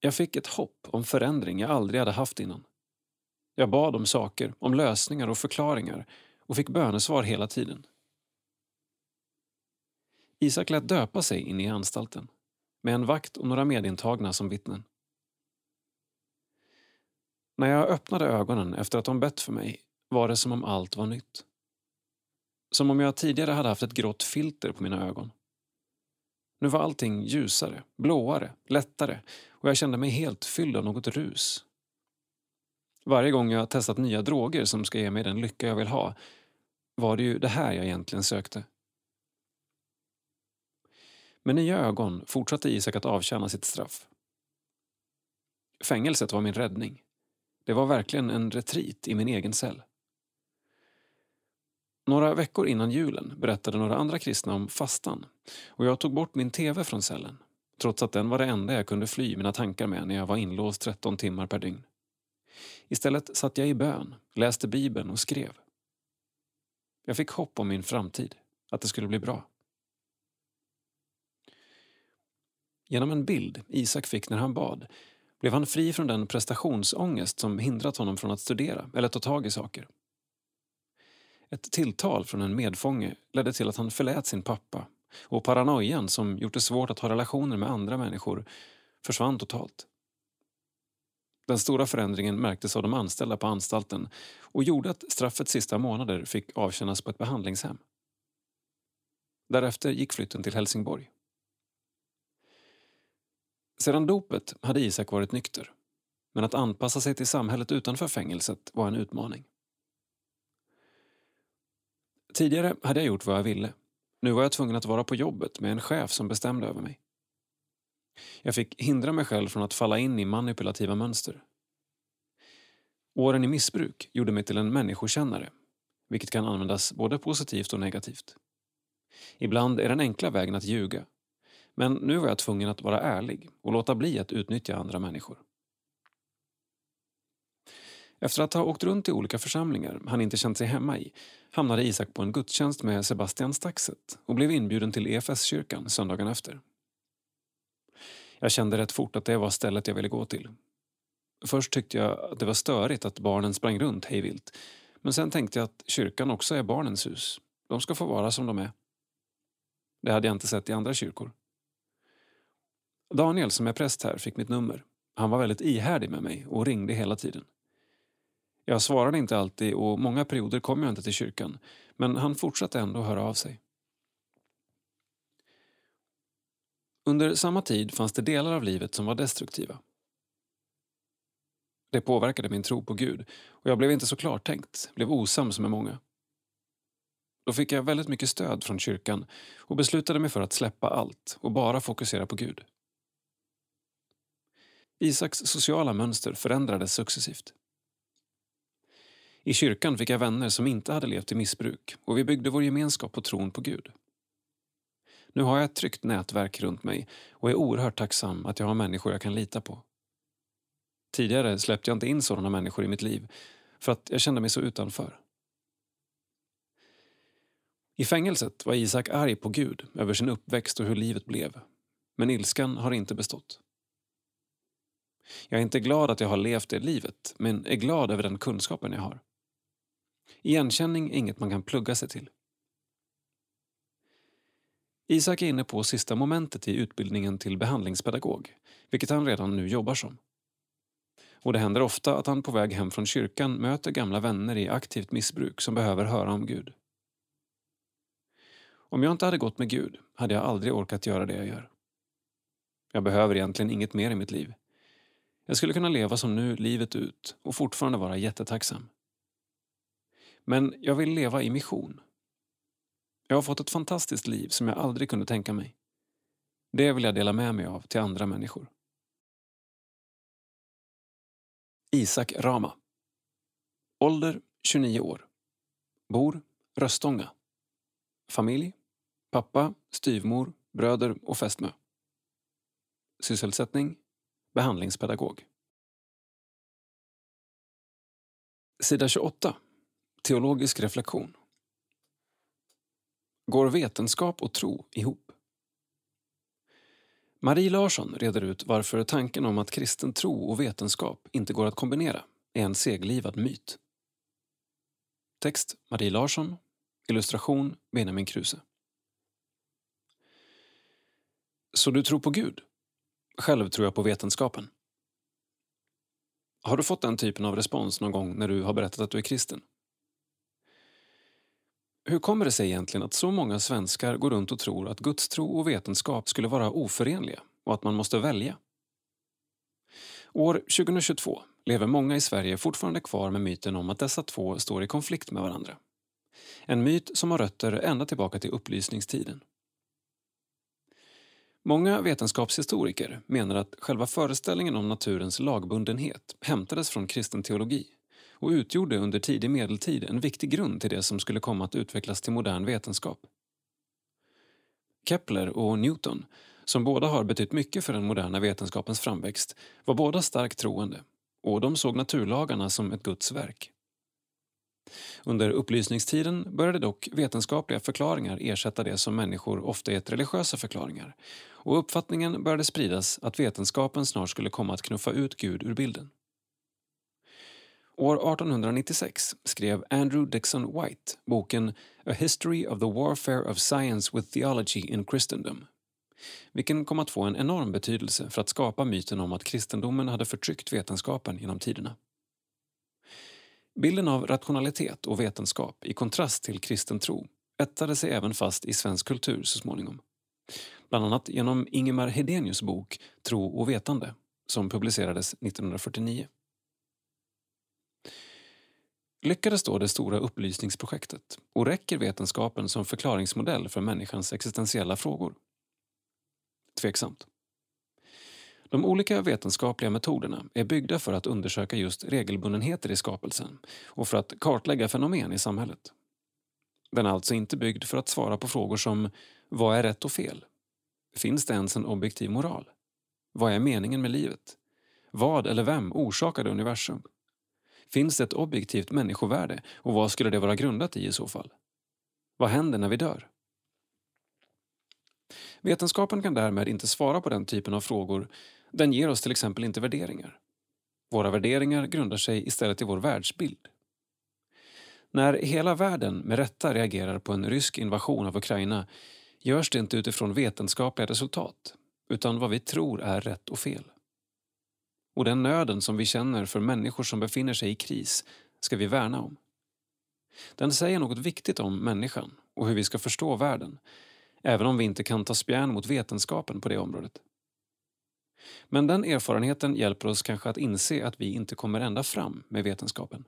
Jag fick ett hopp om förändring jag aldrig hade haft innan. Jag bad om saker, om lösningar och förklaringar och fick bönesvar hela tiden. Isak lät döpa sig inne i anstalten med en vakt och några medintagna som vittnen. När jag öppnade ögonen efter att de bett för mig var det som om allt var nytt. Som om jag tidigare hade haft ett grått filter på mina ögon. Nu var allting ljusare, blåare, lättare och jag kände mig helt fylld av något rus. Varje gång jag testat nya droger som ska ge mig den lycka jag vill ha var det ju det här jag egentligen sökte. Med nya ögon fortsatte Isak att avtjäna sitt straff. Fängelset var min räddning. Det var verkligen en retreat i min egen cell. Några veckor innan julen berättade några andra kristna om fastan och jag tog bort min tv från cellen trots att den var det enda jag kunde fly mina tankar med när jag var inlåst 13 timmar per dygn. Istället satt jag i bön, läste Bibeln och skrev. Jag fick hopp om min framtid, att det skulle bli bra. Genom en bild Isak fick när han bad blev han fri från den prestationsångest som hindrat honom från att studera eller ta tag i saker. Ett tilltal från en medfånge ledde till att han förlät sin pappa och paranoian som gjort det svårt att ha relationer med andra människor försvann totalt. Den stora förändringen märktes av de anställda på anstalten och gjorde att straffets sista månader fick avtjänas på ett behandlingshem. Därefter gick flytten till Helsingborg. Sedan dopet hade Isak varit nykter men att anpassa sig till samhället utanför fängelset var en utmaning. Tidigare hade jag gjort vad jag ville. Nu var jag tvungen att vara på jobbet med en chef som bestämde över mig. Jag fick hindra mig själv från att falla in i manipulativa mönster. Åren i missbruk gjorde mig till en människokännare, vilket kan användas både positivt och negativt. Ibland är den enkla vägen att ljuga, men nu var jag tvungen att vara ärlig och låta bli att utnyttja andra människor. Efter att ha åkt runt i olika församlingar han inte känt sig hemma i hamnade Isak på en gudstjänst med Sebastian Staxet och blev inbjuden till EFS-kyrkan söndagen efter. Jag kände rätt fort att det var stället jag ville gå till. Först tyckte jag att det var störigt att barnen sprang runt hejvilt men sen tänkte jag att kyrkan också är barnens hus. De ska få vara som de är. Det hade jag inte sett i andra kyrkor. Daniel som är präst här fick mitt nummer. Han var väldigt ihärdig med mig och ringde hela tiden. Jag svarade inte alltid och många perioder kom jag inte till kyrkan men han fortsatte ändå höra av sig. Under samma tid fanns det delar av livet som var destruktiva. Det påverkade min tro på Gud och jag blev inte så klartänkt, blev osams med många. Då fick jag väldigt mycket stöd från kyrkan och beslutade mig för att släppa allt och bara fokusera på Gud. Isaks sociala mönster förändrades successivt. I kyrkan fick jag vänner som inte hade levt i missbruk och vi byggde vår gemenskap på tron på Gud. Nu har jag ett tryggt nätverk runt mig och är oerhört tacksam att jag har människor jag kan lita på. Tidigare släppte jag inte in sådana människor i mitt liv för att jag kände mig så utanför. I fängelset var Isak arg på Gud över sin uppväxt och hur livet blev. Men ilskan har inte bestått. Jag är inte glad att jag har levt det livet, men är glad över den kunskapen jag har. Igenkänning är inget man kan plugga sig till. Isak är inne på sista momentet i utbildningen till behandlingspedagog, vilket han redan nu jobbar som. Och det händer ofta att han på väg hem från kyrkan möter gamla vänner i aktivt missbruk som behöver höra om Gud. Om jag inte hade gått med Gud hade jag aldrig orkat göra det jag gör. Jag behöver egentligen inget mer i mitt liv. Jag skulle kunna leva som nu livet ut och fortfarande vara jättetacksam. Men jag vill leva i mission. Jag har fått ett fantastiskt liv som jag aldrig kunde tänka mig. Det vill jag dela med mig av till andra människor. Isak Rama Ålder 29 år. Bor Röstånga. Familj Pappa, styvmor, bröder och fästmö. Sysselsättning Behandlingspedagog. Sida 28. Teologisk reflektion. Går vetenskap och tro ihop? Marie Larsson reder ut varför tanken om att kristen tro och vetenskap inte går att kombinera är en seglivad myt. Text Marie Larsson. Illustration Benjamin Kruse. Så du tror på Gud? Själv tror jag på vetenskapen. Har du fått den typen av respons någon gång när du har berättat att du är kristen? Hur kommer det sig egentligen att så många svenskar går runt och tror att gudstro och vetenskap skulle vara oförenliga och att man måste välja? År 2022 lever många i Sverige fortfarande kvar med myten om att dessa två står i konflikt med varandra. En myt som har rötter ända tillbaka till upplysningstiden. Många vetenskapshistoriker menar att själva föreställningen om naturens lagbundenhet hämtades från kristen teologi och utgjorde under tidig medeltid en viktig grund till det som skulle komma att utvecklas till modern vetenskap. Kepler och Newton, som båda har betytt mycket för den moderna vetenskapens framväxt, var båda starkt troende och de såg naturlagarna som ett Guds verk. Under upplysningstiden började dock vetenskapliga förklaringar ersätta det som människor ofta gett religiösa förklaringar och uppfattningen började spridas att vetenskapen snart skulle komma att knuffa ut Gud ur bilden. År 1896 skrev Andrew Dixon White boken A History of the Warfare of Science with Theology in Christendom vilken kom att få en enorm betydelse för att skapa myten om att kristendomen hade förtryckt vetenskapen genom tiderna. Bilden av rationalitet och vetenskap i kontrast till kristen tro ettade sig även fast i svensk kultur så småningom. Bland annat genom Ingemar Hedenius bok Tro och vetande som publicerades 1949. Lyckades då det stora upplysningsprojektet och räcker vetenskapen som förklaringsmodell för människans existentiella frågor? Tveksamt. De olika vetenskapliga metoderna är byggda för att undersöka just regelbundenheter i skapelsen och för att kartlägga fenomen i samhället. Den är alltså inte byggd för att svara på frågor som vad är rätt och fel? Finns det ens en objektiv moral? Vad är meningen med livet? Vad eller vem orsakade universum? Finns det ett objektivt människovärde och vad skulle det vara grundat i i så fall? Vad händer när vi dör? Vetenskapen kan därmed inte svara på den typen av frågor. Den ger oss till exempel inte värderingar. Våra värderingar grundar sig istället i vår världsbild. När hela världen med rätta reagerar på en rysk invasion av Ukraina görs det inte utifrån vetenskapliga resultat utan vad vi tror är rätt och fel. Och den nöden som vi känner för människor som befinner sig i kris ska vi värna om. Den säger något viktigt om människan och hur vi ska förstå världen även om vi inte kan ta spjärn mot vetenskapen på det området. Men den erfarenheten hjälper oss kanske att inse att vi inte kommer ända fram med vetenskapen.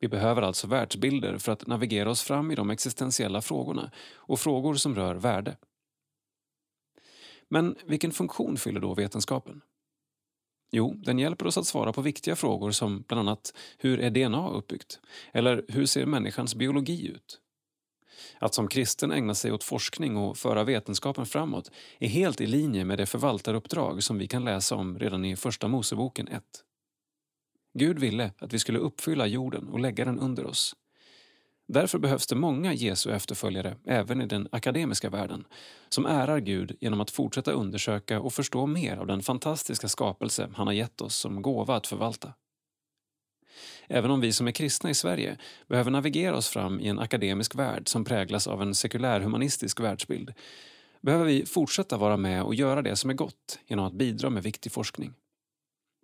Vi behöver alltså världsbilder för att navigera oss fram i de existentiella frågorna och frågor som rör värde. Men vilken funktion fyller då vetenskapen? Jo, den hjälper oss att svara på viktiga frågor som bland annat hur är DNA uppbyggt? Eller hur ser människans biologi ut? Att som kristen ägna sig åt forskning och föra vetenskapen framåt är helt i linje med det förvaltaruppdrag som vi kan läsa om redan i Första Moseboken 1. Gud ville att vi skulle uppfylla jorden och lägga den under oss. Därför behövs det många Jesu efterföljare även i den akademiska världen som ärar Gud genom att fortsätta undersöka och förstå mer av den fantastiska skapelse han har gett oss som gåva att förvalta. Även om vi som är kristna i Sverige behöver navigera oss fram i en akademisk värld som präglas av en sekulärhumanistisk världsbild behöver vi fortsätta vara med och göra det som är gott genom att bidra med viktig forskning.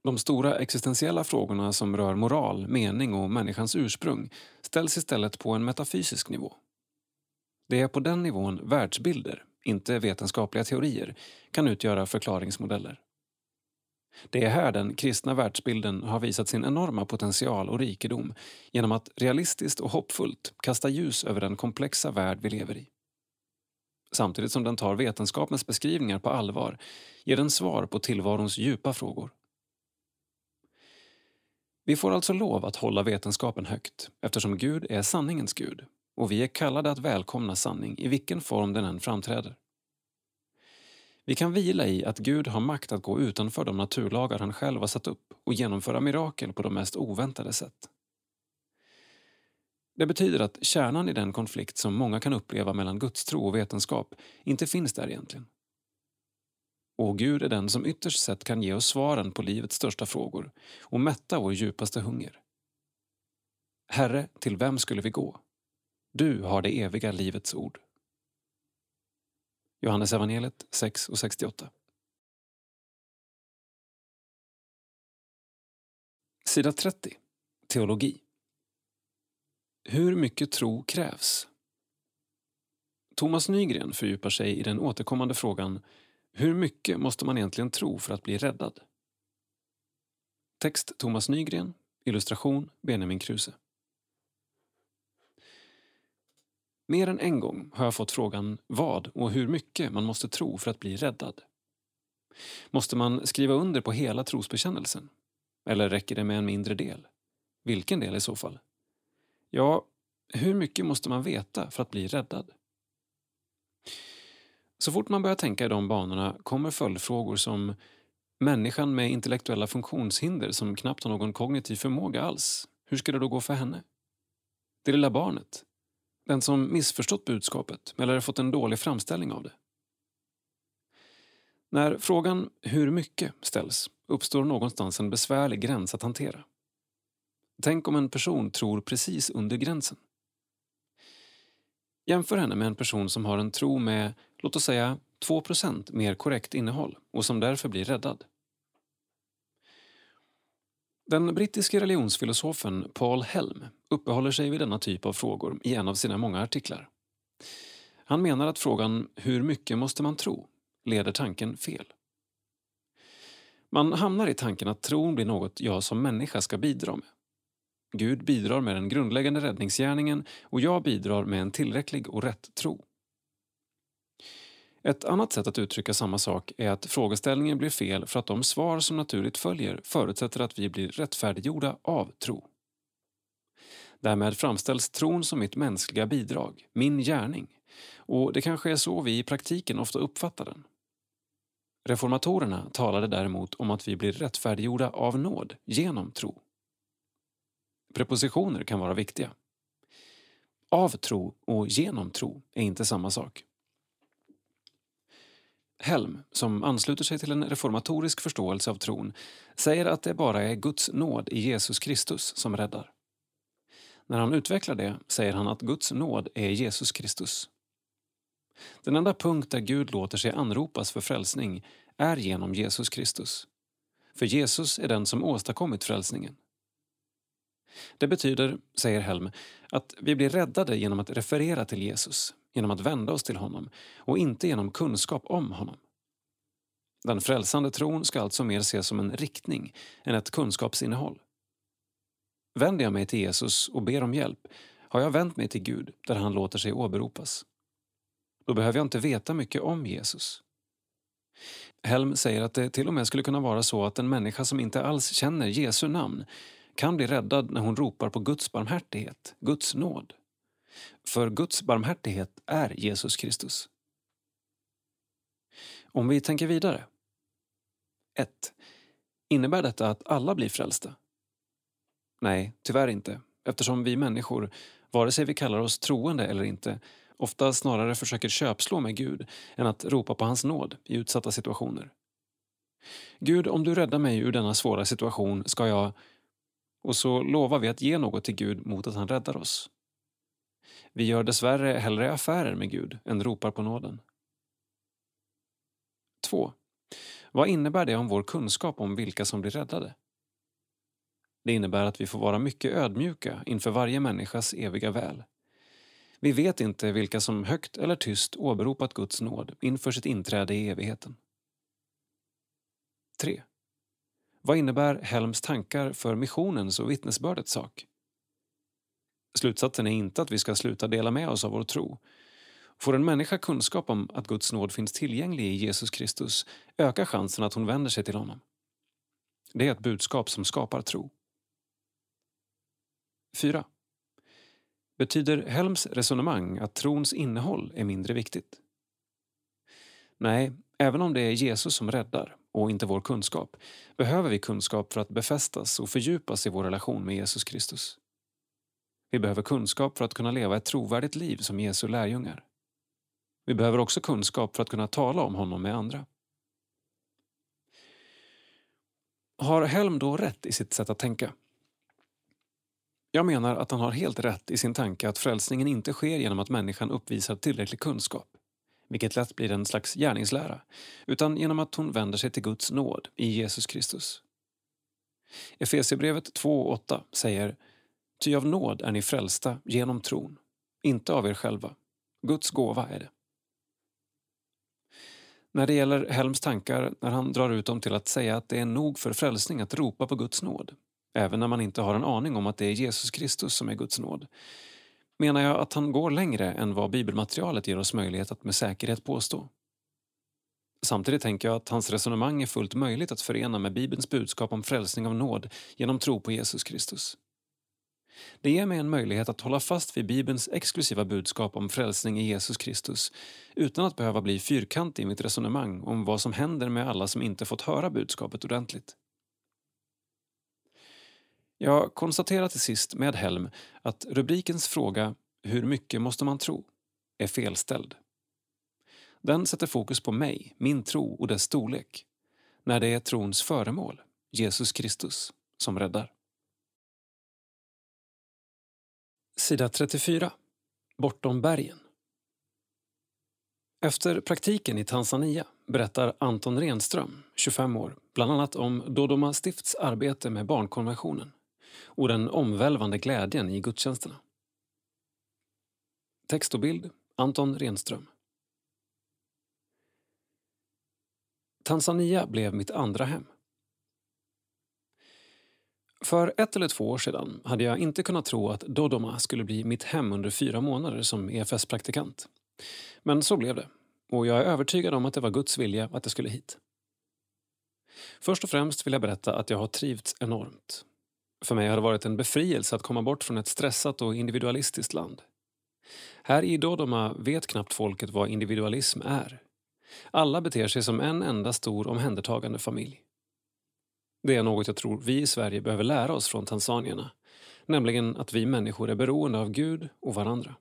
De stora existentiella frågorna som rör moral, mening och människans ursprung ställs istället på en metafysisk nivå. Det är på den nivån världsbilder, inte vetenskapliga teorier, kan utgöra förklaringsmodeller. Det är här den kristna världsbilden har visat sin enorma potential och rikedom genom att realistiskt och hoppfullt kasta ljus över den komplexa värld vi lever i. samtidigt som den tar vetenskapens beskrivningar på allvar ger den svar på tillvarons djupa frågor. Vi får alltså lov att hålla vetenskapen högt eftersom Gud är sanningens Gud och vi är kallade att välkomna sanning i vilken form den än framträder. Vi kan vila i att Gud har makt att gå utanför de naturlagar han själv har satt upp och genomföra mirakel på de mest oväntade sätt. Det betyder att kärnan i den konflikt som många kan uppleva mellan gudstro och vetenskap inte finns där egentligen. Och Gud är den som ytterst sett kan ge oss svaren på livets största frågor och mätta vår djupaste hunger. Herre, till vem skulle vi gå? Du har det eviga livets ord. Johannes evangeliet 6 och 68. Sida 30. Teologi. Hur mycket tro krävs? Thomas Nygren fördjupar sig i den återkommande frågan hur mycket måste man egentligen tro för att bli räddad? Text Thomas Nygren, illustration Benjamin Kruse. Mer än en gång har jag fått frågan vad och hur mycket man måste tro för att bli räddad. Måste man skriva under på hela trosbekännelsen? Eller räcker det med en mindre del? Vilken del i så fall? Ja, hur mycket måste man veta för att bli räddad? Så fort man börjar tänka i de banorna kommer följdfrågor som människan med intellektuella funktionshinder som knappt har någon kognitiv förmåga alls. Hur ska det då gå för henne? Det lilla barnet? Den som missförstått budskapet eller fått en dålig framställning av det? När frågan hur mycket ställs uppstår någonstans en besvärlig gräns att hantera. Tänk om en person tror precis under gränsen. Jämför henne med en person som har en tro med, låt oss säga, 2% mer korrekt innehåll och som därför blir räddad. Den brittiske religionsfilosofen Paul Helm uppehåller sig vid denna typ av frågor i en av sina många artiklar. Han menar att frågan “hur mycket måste man tro?” leder tanken fel. Man hamnar i tanken att tron blir något jag som människa ska bidra med. Gud bidrar med den grundläggande räddningsgärningen och jag bidrar med en tillräcklig och rätt tro. Ett annat sätt att uttrycka samma sak är att frågeställningen blir fel för att de svar som naturligt följer förutsätter att vi blir rättfärdiggjorda av tro. Därmed framställs tron som mitt mänskliga bidrag, min gärning, och det kanske är så vi i praktiken ofta uppfattar den. Reformatorerna talade däremot om att vi blir rättfärdiggjorda av nåd, genom tro. Prepositioner kan vara viktiga. Av tro och genom tro är inte samma sak. Helm, som ansluter sig till en reformatorisk förståelse av tron, säger att det bara är Guds nåd i Jesus Kristus som räddar. När han utvecklar det säger han att Guds nåd är Jesus Kristus. Den enda punkt där Gud låter sig anropas för frälsning är genom Jesus Kristus. För Jesus är den som åstadkommit frälsningen. Det betyder, säger Helm, att vi blir räddade genom att referera till Jesus, genom att vända oss till honom och inte genom kunskap om honom. Den frälsande tron ska alltså mer ses som en riktning än ett kunskapsinnehåll. Vänder jag mig till Jesus och ber om hjälp har jag vänt mig till Gud där han låter sig åberopas. Då behöver jag inte veta mycket om Jesus. Helm säger att det till och med skulle kunna vara så att en människa som inte alls känner Jesu namn kan bli räddad när hon ropar på Guds barmhärtighet, Guds nåd. För Guds barmhärtighet är Jesus Kristus. Om vi tänker vidare. 1. Innebär detta att alla blir frälsta? Nej, tyvärr inte, eftersom vi människor, vare sig vi kallar oss troende eller inte, ofta snarare försöker köpslå med Gud än att ropa på hans nåd i utsatta situationer. Gud, om du räddar mig ur denna svåra situation ska jag och så lovar vi att ge något till Gud mot att han räddar oss. Vi gör dessvärre hellre affärer med Gud än ropar på nåden. 2. Vad innebär det om vår kunskap om vilka som blir räddade? Det innebär att vi får vara mycket ödmjuka inför varje människas eviga väl. Vi vet inte vilka som högt eller tyst åberopat Guds nåd inför sitt inträde i evigheten. 3. Vad innebär Helms tankar för missionens och vittnesbördets sak? Slutsatsen är inte att vi ska sluta dela med oss av vår tro. Får en människa kunskap om att Guds nåd finns tillgänglig i Jesus Kristus ökar chansen att hon vänder sig till honom. Det är ett budskap som skapar tro. 4. Betyder Helms resonemang att trons innehåll är mindre viktigt? Nej, även om det är Jesus som räddar och inte vår kunskap behöver vi kunskap för att befästas och fördjupas i vår relation med Jesus Kristus. Vi behöver kunskap för att kunna leva ett trovärdigt liv som Jesu lärjungar. Vi behöver också kunskap för att kunna tala om honom med andra. Har Helm då rätt i sitt sätt att tänka? Jag menar att han har helt rätt i sin tanke att frälsningen inte sker genom att människan uppvisar tillräcklig kunskap, vilket lätt blir en slags gärningslära, utan genom att hon vänder sig till Guds nåd i Jesus Kristus. Efesierbrevet 2.8 säger Ty av nåd är ni frälsta genom tron, inte av er själva. Guds gåva är det. När det gäller Helms tankar när han drar ut dem till att säga att det är nog för frälsning att ropa på Guds nåd, även när man inte har en aning om att det är Jesus Kristus som är Guds nåd, menar jag att han går längre än vad bibelmaterialet ger oss möjlighet att med säkerhet påstå. Samtidigt tänker jag att hans resonemang är fullt möjligt att förena med Bibelns budskap om frälsning av nåd genom tro på Jesus Kristus. Det ger mig en möjlighet att hålla fast vid Bibelns exklusiva budskap om frälsning i Jesus Kristus utan att behöva bli fyrkantig i mitt resonemang om vad som händer med alla som inte fått höra budskapet ordentligt. Jag konstaterar till sist med Helm att rubrikens fråga “Hur mycket måste man tro?” är felställd. Den sätter fokus på mig, min tro och dess storlek, när det är trons föremål, Jesus Kristus, som räddar. Sida 34. Bortom bergen. Efter praktiken i Tanzania berättar Anton Renström, 25 år, bland annat om Dodoma stifts arbete med barnkonventionen och den omvälvande glädjen i gudstjänsterna. Text och bild Anton Renström. Tanzania blev mitt andra hem. För ett eller två år sedan hade jag inte kunnat tro att Dodoma skulle bli mitt hem under fyra månader som EFS-praktikant. Men så blev det och jag är övertygad om att det var Guds vilja att jag skulle hit. Först och främst vill jag berätta att jag har trivts enormt. För mig har det varit en befrielse att komma bort från ett stressat och individualistiskt land. Här i Dodoma vet knappt folket vad individualism är. Alla beter sig som en enda stor omhändertagande familj. Det är något jag tror vi i Sverige behöver lära oss från tanzanierna. Nämligen att vi människor är beroende av Gud och varandra.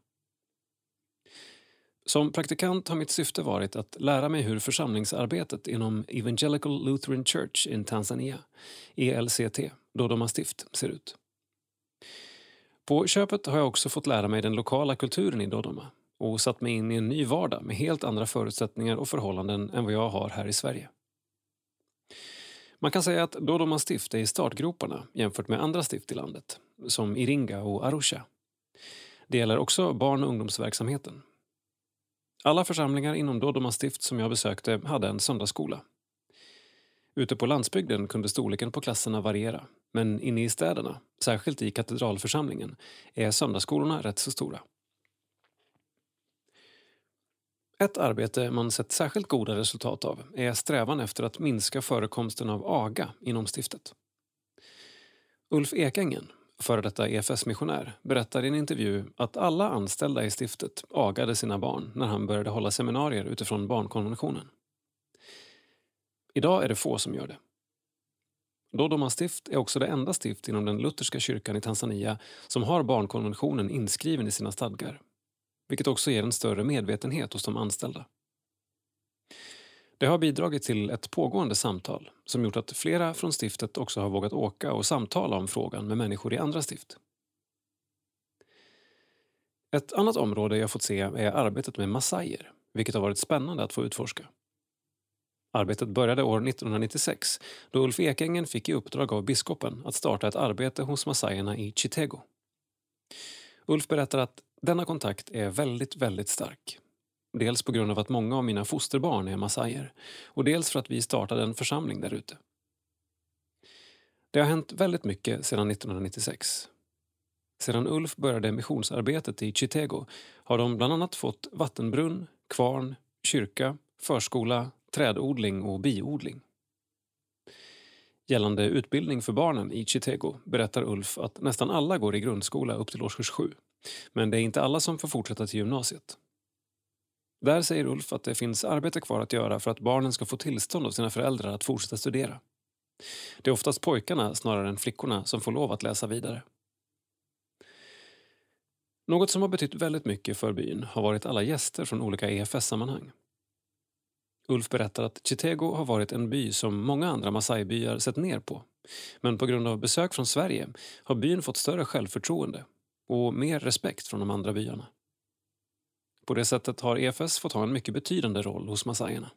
Som praktikant har mitt syfte varit att lära mig hur församlingsarbetet inom Evangelical Lutheran Church in Tanzania, ELCT, Dodoma stift, ser ut. På köpet har jag också fått lära mig den lokala kulturen i Dodoma och satt mig in i en ny vardag med helt andra förutsättningar och förhållanden än vad jag har här i Sverige. Man kan säga att Dodoma stift är i startgroparna jämfört med andra stift i landet, som Iringa och Arusha. Det gäller också barn och ungdomsverksamheten. Alla församlingar inom Dodoma stift som jag besökte hade en söndagsskola. Ute på landsbygden kunde storleken på klasserna variera, men inne i städerna, särskilt i katedralförsamlingen, är söndagsskolorna rätt så stora. Ett arbete man sett särskilt goda resultat av är strävan efter att minska förekomsten av aga inom stiftet. Ulf Ekängen, före detta EFS-missionär, berättar i en intervju att alla anställda i stiftet agade sina barn när han började hålla seminarier utifrån barnkonventionen. Idag är det få som gör det. Dodoma stift är också det enda stift inom den lutherska kyrkan i Tanzania som har barnkonventionen inskriven i sina stadgar vilket också ger en större medvetenhet hos de anställda. Det har bidragit till ett pågående samtal som gjort att flera från stiftet också har vågat åka och samtala om frågan med människor i andra stift. Ett annat område jag fått se är arbetet med massajer, vilket har varit spännande att få utforska. Arbetet började år 1996 då Ulf Ekängen fick i uppdrag av biskopen att starta ett arbete hos massajerna i Chitego. Ulf berättar att denna kontakt är väldigt, väldigt stark. Dels på grund av att många av mina fosterbarn är massajer och dels för att vi startade en församling där ute. Det har hänt väldigt mycket sedan 1996. Sedan Ulf började missionsarbetet i Chitego har de bland annat fått vattenbrunn, kvarn, kyrka, förskola, trädodling och biodling. Gällande utbildning för barnen i Chitego berättar Ulf att nästan alla går i grundskola upp till årskurs 7. Men det är inte alla som får fortsätta till gymnasiet. Där säger Ulf att det finns arbete kvar att göra för att barnen ska få tillstånd av sina föräldrar att fortsätta studera. Det är oftast pojkarna snarare än flickorna som får lov att läsa vidare. Något som har betytt väldigt mycket för byn har varit alla gäster från olika EFS-sammanhang. Ulf berättar att Chitego har varit en by som många andra Masai-byar sett ner på. Men på grund av besök från Sverige har byn fått större självförtroende och mer respekt från de andra byarna. På det sättet har EFS fått ha en mycket betydande roll hos massajerna.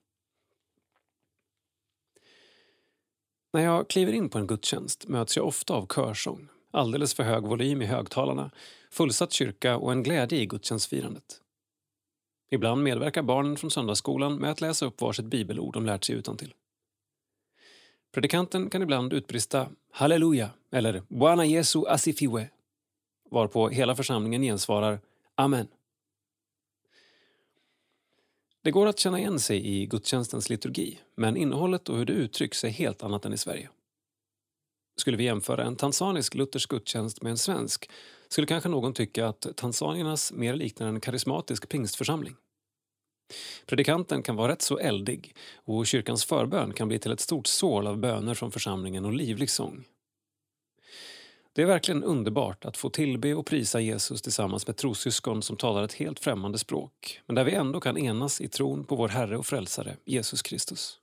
När jag kliver in på en gudstjänst möts jag ofta av körsång, alldeles för hög volym i högtalarna, fullsatt kyrka och en glädje i gudstjänstfirandet. Ibland medverkar barnen från söndagsskolan med att läsa upp varsitt bibelord de lärt sig utantill. Predikanten kan ibland utbrista halleluja eller Buana Jesu asifiwe varpå hela församlingen gensvarar Amen. Det går att känna igen sig i gudstjänstens liturgi men innehållet och hur det uttrycks är helt annat än i Sverige. Skulle vi jämföra en tanzanisk luthersk gudstjänst med en svensk skulle kanske någon tycka att tanzaniernas mer liknar en karismatisk pingstförsamling. Predikanten kan vara rätt så eldig och kyrkans förbön kan bli till ett stort sål av böner från församlingen och livlig sång. Det är verkligen underbart att få tillbe och prisa Jesus tillsammans med trossyskon som talar ett helt främmande språk men där vi ändå kan enas i tron på vår Herre och Frälsare, Jesus Kristus.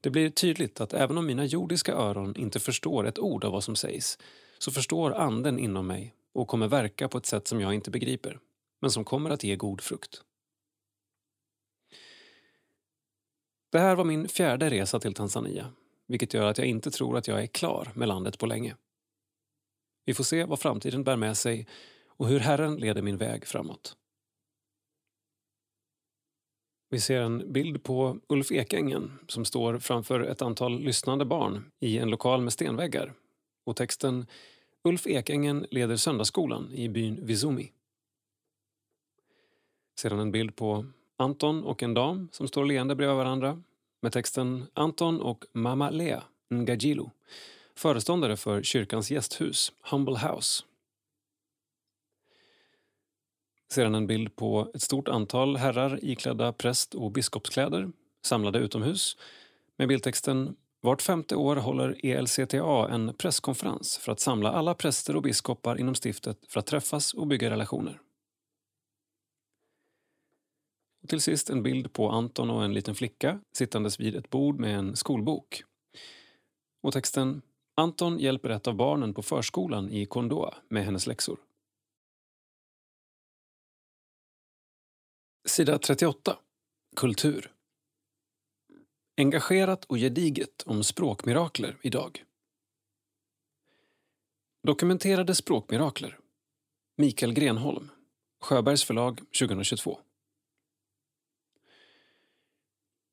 Det blir tydligt att även om mina jordiska öron inte förstår ett ord av vad som sägs så förstår anden inom mig och kommer verka på ett sätt som jag inte begriper, men som kommer att ge god frukt. Det här var min fjärde resa till Tanzania, vilket gör att jag inte tror att jag är klar med landet på länge. Vi får se vad framtiden bär med sig och hur Herren leder min väg framåt. Vi ser en bild på Ulf Ekängen som står framför ett antal lyssnande barn i en lokal med stenväggar. Och texten Ulf Ekängen leder söndagsskolan i byn Visumi. Sedan en bild på Anton och en dam som står leende bredvid varandra med texten Anton och Mama Lea Ngajilu föreståndare för kyrkans gästhus, Humble House. Sedan en bild på ett stort antal herrar iklädda präst och biskopskläder samlade utomhus med bildtexten Vart femte år håller ELCTA en presskonferens för att samla alla präster och biskopar inom stiftet för att träffas och bygga relationer. Och till sist en bild på Anton och en liten flicka sittandes vid ett bord med en skolbok. Och texten Anton hjälper ett av barnen på förskolan i Kondoa med hennes läxor. Sida 38. Kultur. Engagerat och gediget om språkmirakler idag. Dokumenterade språkmirakler. Mikael Grenholm. Sjöbergs förlag 2022.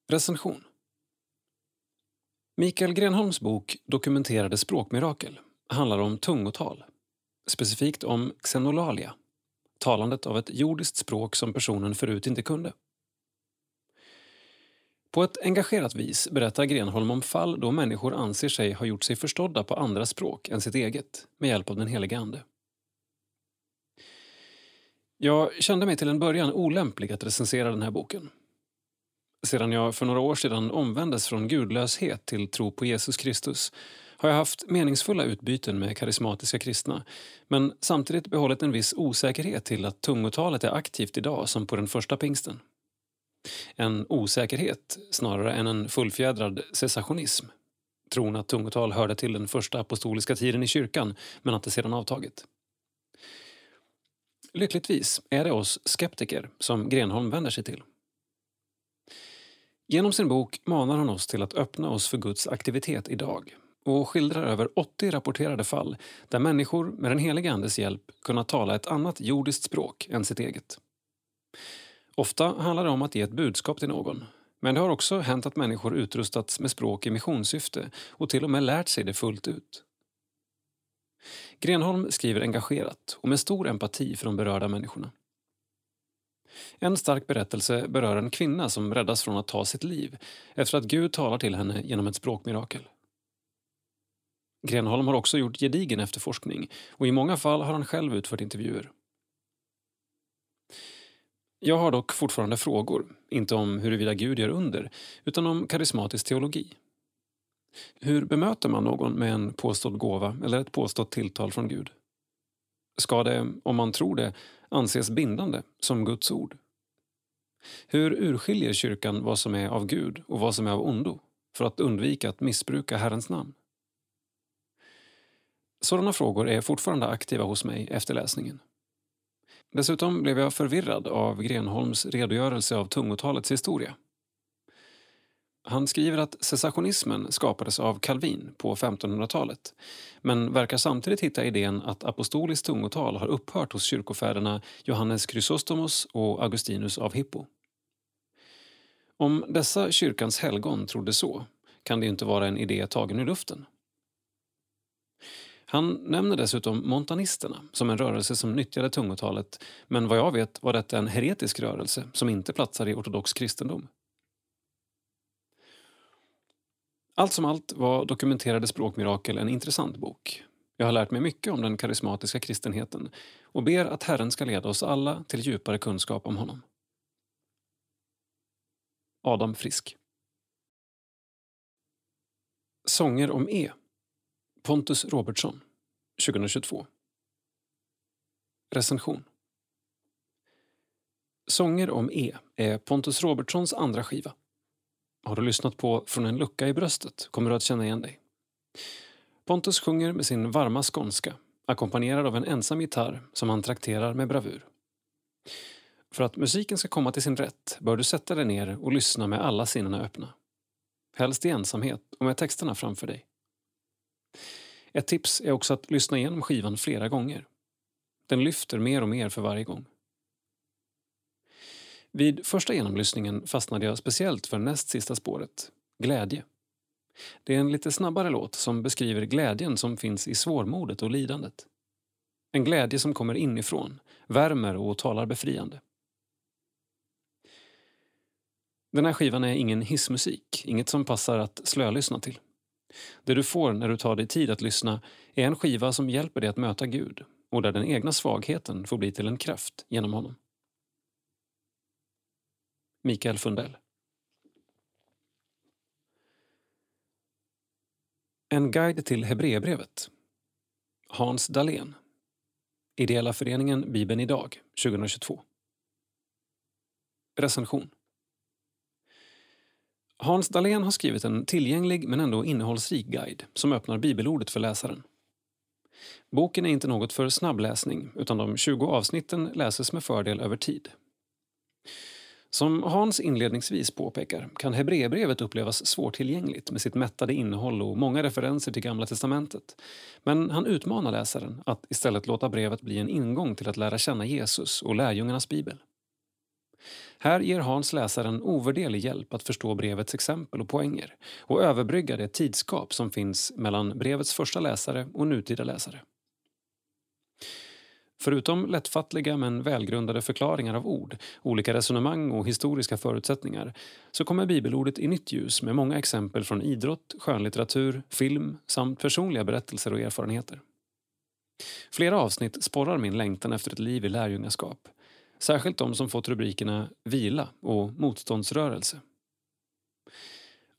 Recension. Mikael Grenholms bok Dokumenterade språkmirakel handlar om tungotal. Specifikt om xenolalia, talandet av ett jordiskt språk som personen förut inte kunde. På ett engagerat vis berättar Grenholm om fall då människor anser sig ha gjort sig förstådda på andra språk än sitt eget med hjälp av den helige Ande. Jag kände mig till en början olämplig att recensera den här boken sedan jag för några år sedan omvändes från gudlöshet till tro på Jesus Kristus har jag haft meningsfulla utbyten med karismatiska kristna men samtidigt behållit en viss osäkerhet till att tungotalet är aktivt idag som på den första pingsten. En osäkerhet snarare än en fullfjädrad cessationism. Tron att tungotal hörde till den första apostoliska tiden i kyrkan men att det sedan avtagit. Lyckligtvis är det oss skeptiker som Grenholm vänder sig till. Genom sin bok manar han oss till att öppna oss för Guds aktivitet idag och skildrar över 80 rapporterade fall där människor med den helige Andes hjälp kunnat tala ett annat jordiskt språk än sitt eget. Ofta handlar det om att ge ett budskap till någon men det har också hänt att människor utrustats med språk i missionssyfte och till och med lärt sig det fullt ut. Grenholm skriver engagerat och med stor empati för de berörda människorna. En stark berättelse berör en kvinna som räddas från att ta sitt liv efter att Gud talar till henne genom ett språkmirakel. Grenholm har också gjort gedigen efterforskning och i många fall har han själv utfört intervjuer. Jag har dock fortfarande frågor, inte om huruvida Gud gör under, utan om karismatisk teologi. Hur bemöter man någon med en påstådd gåva eller ett påstått tilltal från Gud? Ska det, om man tror det, anses bindande, som Guds ord? Hur urskiljer kyrkan vad som är av Gud och vad som är av ondo för att undvika att missbruka Herrens namn? Sådana frågor är fortfarande aktiva hos mig efter läsningen. Dessutom blev jag förvirrad av Grenholms redogörelse av tungotalets historia. Han skriver att cessationismen skapades av Calvin på 1500-talet men verkar samtidigt hitta idén att apostoliskt tungotal har upphört hos kyrkofäderna Johannes Chrysostomos och Augustinus av Hippo. Om dessa kyrkans helgon trodde så kan det inte vara en idé tagen ur luften. Han nämner dessutom montanisterna som en rörelse som nyttjade tungotalet men vad jag vet var detta en heretisk rörelse som inte platsar i ortodox kristendom. Allt som allt var Dokumenterade språkmirakel en intressant bok. Jag har lärt mig mycket om den karismatiska kristenheten och ber att Herren ska leda oss alla till djupare kunskap om honom. Adam Frisk Sånger om E Pontus Robertsson 2022 Recension Sånger om E är Pontus Robertsons andra skiva. Har du lyssnat på Från en lucka i bröstet kommer du att känna igen dig. Pontus sjunger med sin varma skånska ackompanjerad av en ensam gitarr som han trakterar med bravur. För att musiken ska komma till sin rätt bör du sätta dig ner och lyssna med alla sinnena öppna. Helst i ensamhet och med texterna framför dig. Ett tips är också att lyssna igenom skivan flera gånger. Den lyfter mer och mer för varje gång. Vid första genomlyssningen fastnade jag speciellt för näst sista spåret, Glädje. Det är en lite snabbare låt som beskriver glädjen som finns i svårmodet och lidandet. En glädje som kommer inifrån, värmer och talar befriande. Den här skivan är ingen hissmusik, inget som passar att slölyssna till. Det du får när du tar dig tid att lyssna är en skiva som hjälper dig att möta Gud och där den egna svagheten får bli till en kraft genom honom. Mikael Fundell. En guide till Hebreerbrevet. Hans Dahlén. Ideella föreningen Bibeln idag 2022 Recension. Hans Dahlén har skrivit en tillgänglig men ändå innehållsrik guide som öppnar bibelordet för läsaren. Boken är inte något för snabbläsning utan de 20 avsnitten läses med fördel över tid. Som Hans inledningsvis påpekar kan Hebreerbrevet upplevas svårtillgängligt med sitt mättade innehåll och många referenser till Gamla testamentet. Men han utmanar läsaren att istället låta brevet bli en ingång till att lära känna Jesus och lärjungarnas bibel. Här ger Hans läsaren ovärderlig hjälp att förstå brevets exempel och poänger och överbrygga det tidskap som finns mellan brevets första läsare och nutida läsare. Förutom lättfattliga men välgrundade förklaringar av ord, olika resonemang och historiska förutsättningar så kommer bibelordet i nytt ljus med många exempel från idrott, skönlitteratur, film samt personliga berättelser och erfarenheter. Flera avsnitt sporrar min längtan efter ett liv i lärjungaskap Särskilt de som fått rubrikerna Vila och Motståndsrörelse.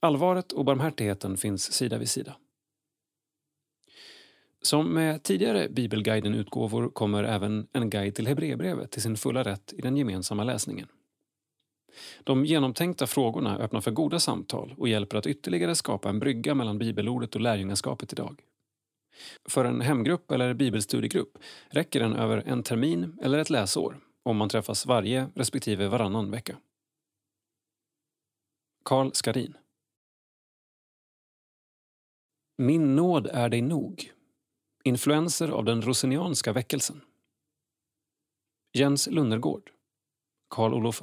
Allvaret och barmhärtigheten finns sida vid sida. Som med tidigare Bibelguiden-utgåvor kommer även en guide till Hebreerbrevet till sin fulla rätt i den gemensamma läsningen. De genomtänkta frågorna öppnar för goda samtal och hjälper att ytterligare skapa en brygga mellan bibelordet och lärjungaskapet idag. För en hemgrupp eller bibelstudiegrupp räcker den över en termin eller ett läsår om man träffas varje respektive varannan vecka. Karl Skarin Min nåd är dig nog. Influenser av den rosenianska väckelsen. Jens Lunnergård. Karl Olof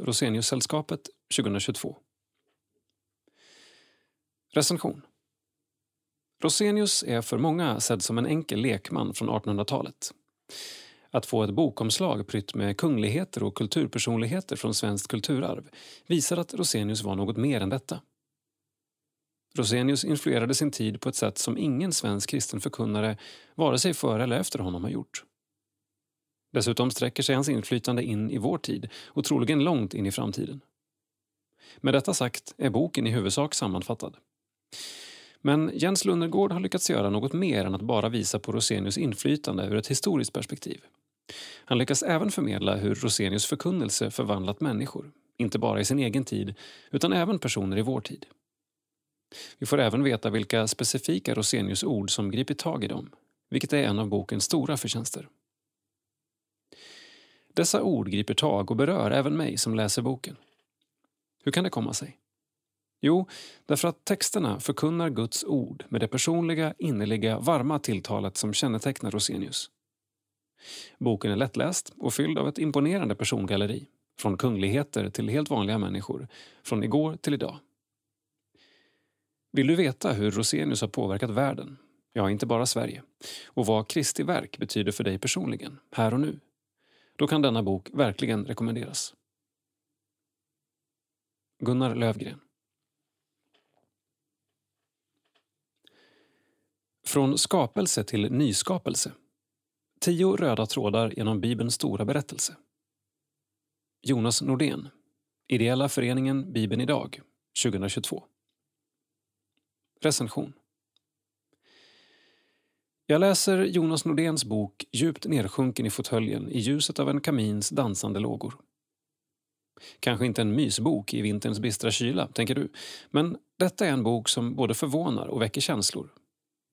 Rosenius är för många sedd som en enkel lekman från 1800-talet. Att få ett bokomslag prytt med kungligheter och kulturpersonligheter från svenskt kulturarv visar att Rosenius var något mer än detta. Rosenius influerade sin tid på ett sätt som ingen svensk kristen förkunnare vare sig före eller efter honom har gjort. Dessutom sträcker sig hans inflytande in i vår tid och troligen långt in i framtiden. Med detta sagt är boken i huvudsak sammanfattad. Men Jens Lunnergård har lyckats göra något mer än att bara visa på Rosenius inflytande ur ett historiskt perspektiv. Han lyckas även förmedla hur Rosenius förkunnelse förvandlat människor, inte bara i sin egen tid, utan även personer i vår tid. Vi får även veta vilka specifika Rosenius-ord som gripit tag i dem, vilket är en av bokens stora förtjänster. Dessa ord griper tag och berör även mig som läser boken. Hur kan det komma sig? Jo, därför att texterna förkunnar Guds ord med det personliga, innerliga, varma tilltalet som kännetecknar Rosenius. Boken är lättläst och fylld av ett imponerande persongalleri. Från kungligheter till helt vanliga människor, från igår till idag. Vill du veta hur Rosenius har påverkat världen? Ja, inte bara Sverige. Och vad Kristi verk betyder för dig personligen, här och nu? Då kan denna bok verkligen rekommenderas. Gunnar Lövgren Från skapelse till nyskapelse. Tio röda trådar genom Bibelns stora berättelse. Jonas Nordén. Ideella föreningen Bibeln idag, 2022. Recension. Jag läser Jonas Nordéns bok djupt nedsjunken i fåtöljen i ljuset av en kamins dansande lågor. Kanske inte en mysbok i vinterns bistra kyla, tänker du. Men detta är en bok som både förvånar och väcker känslor.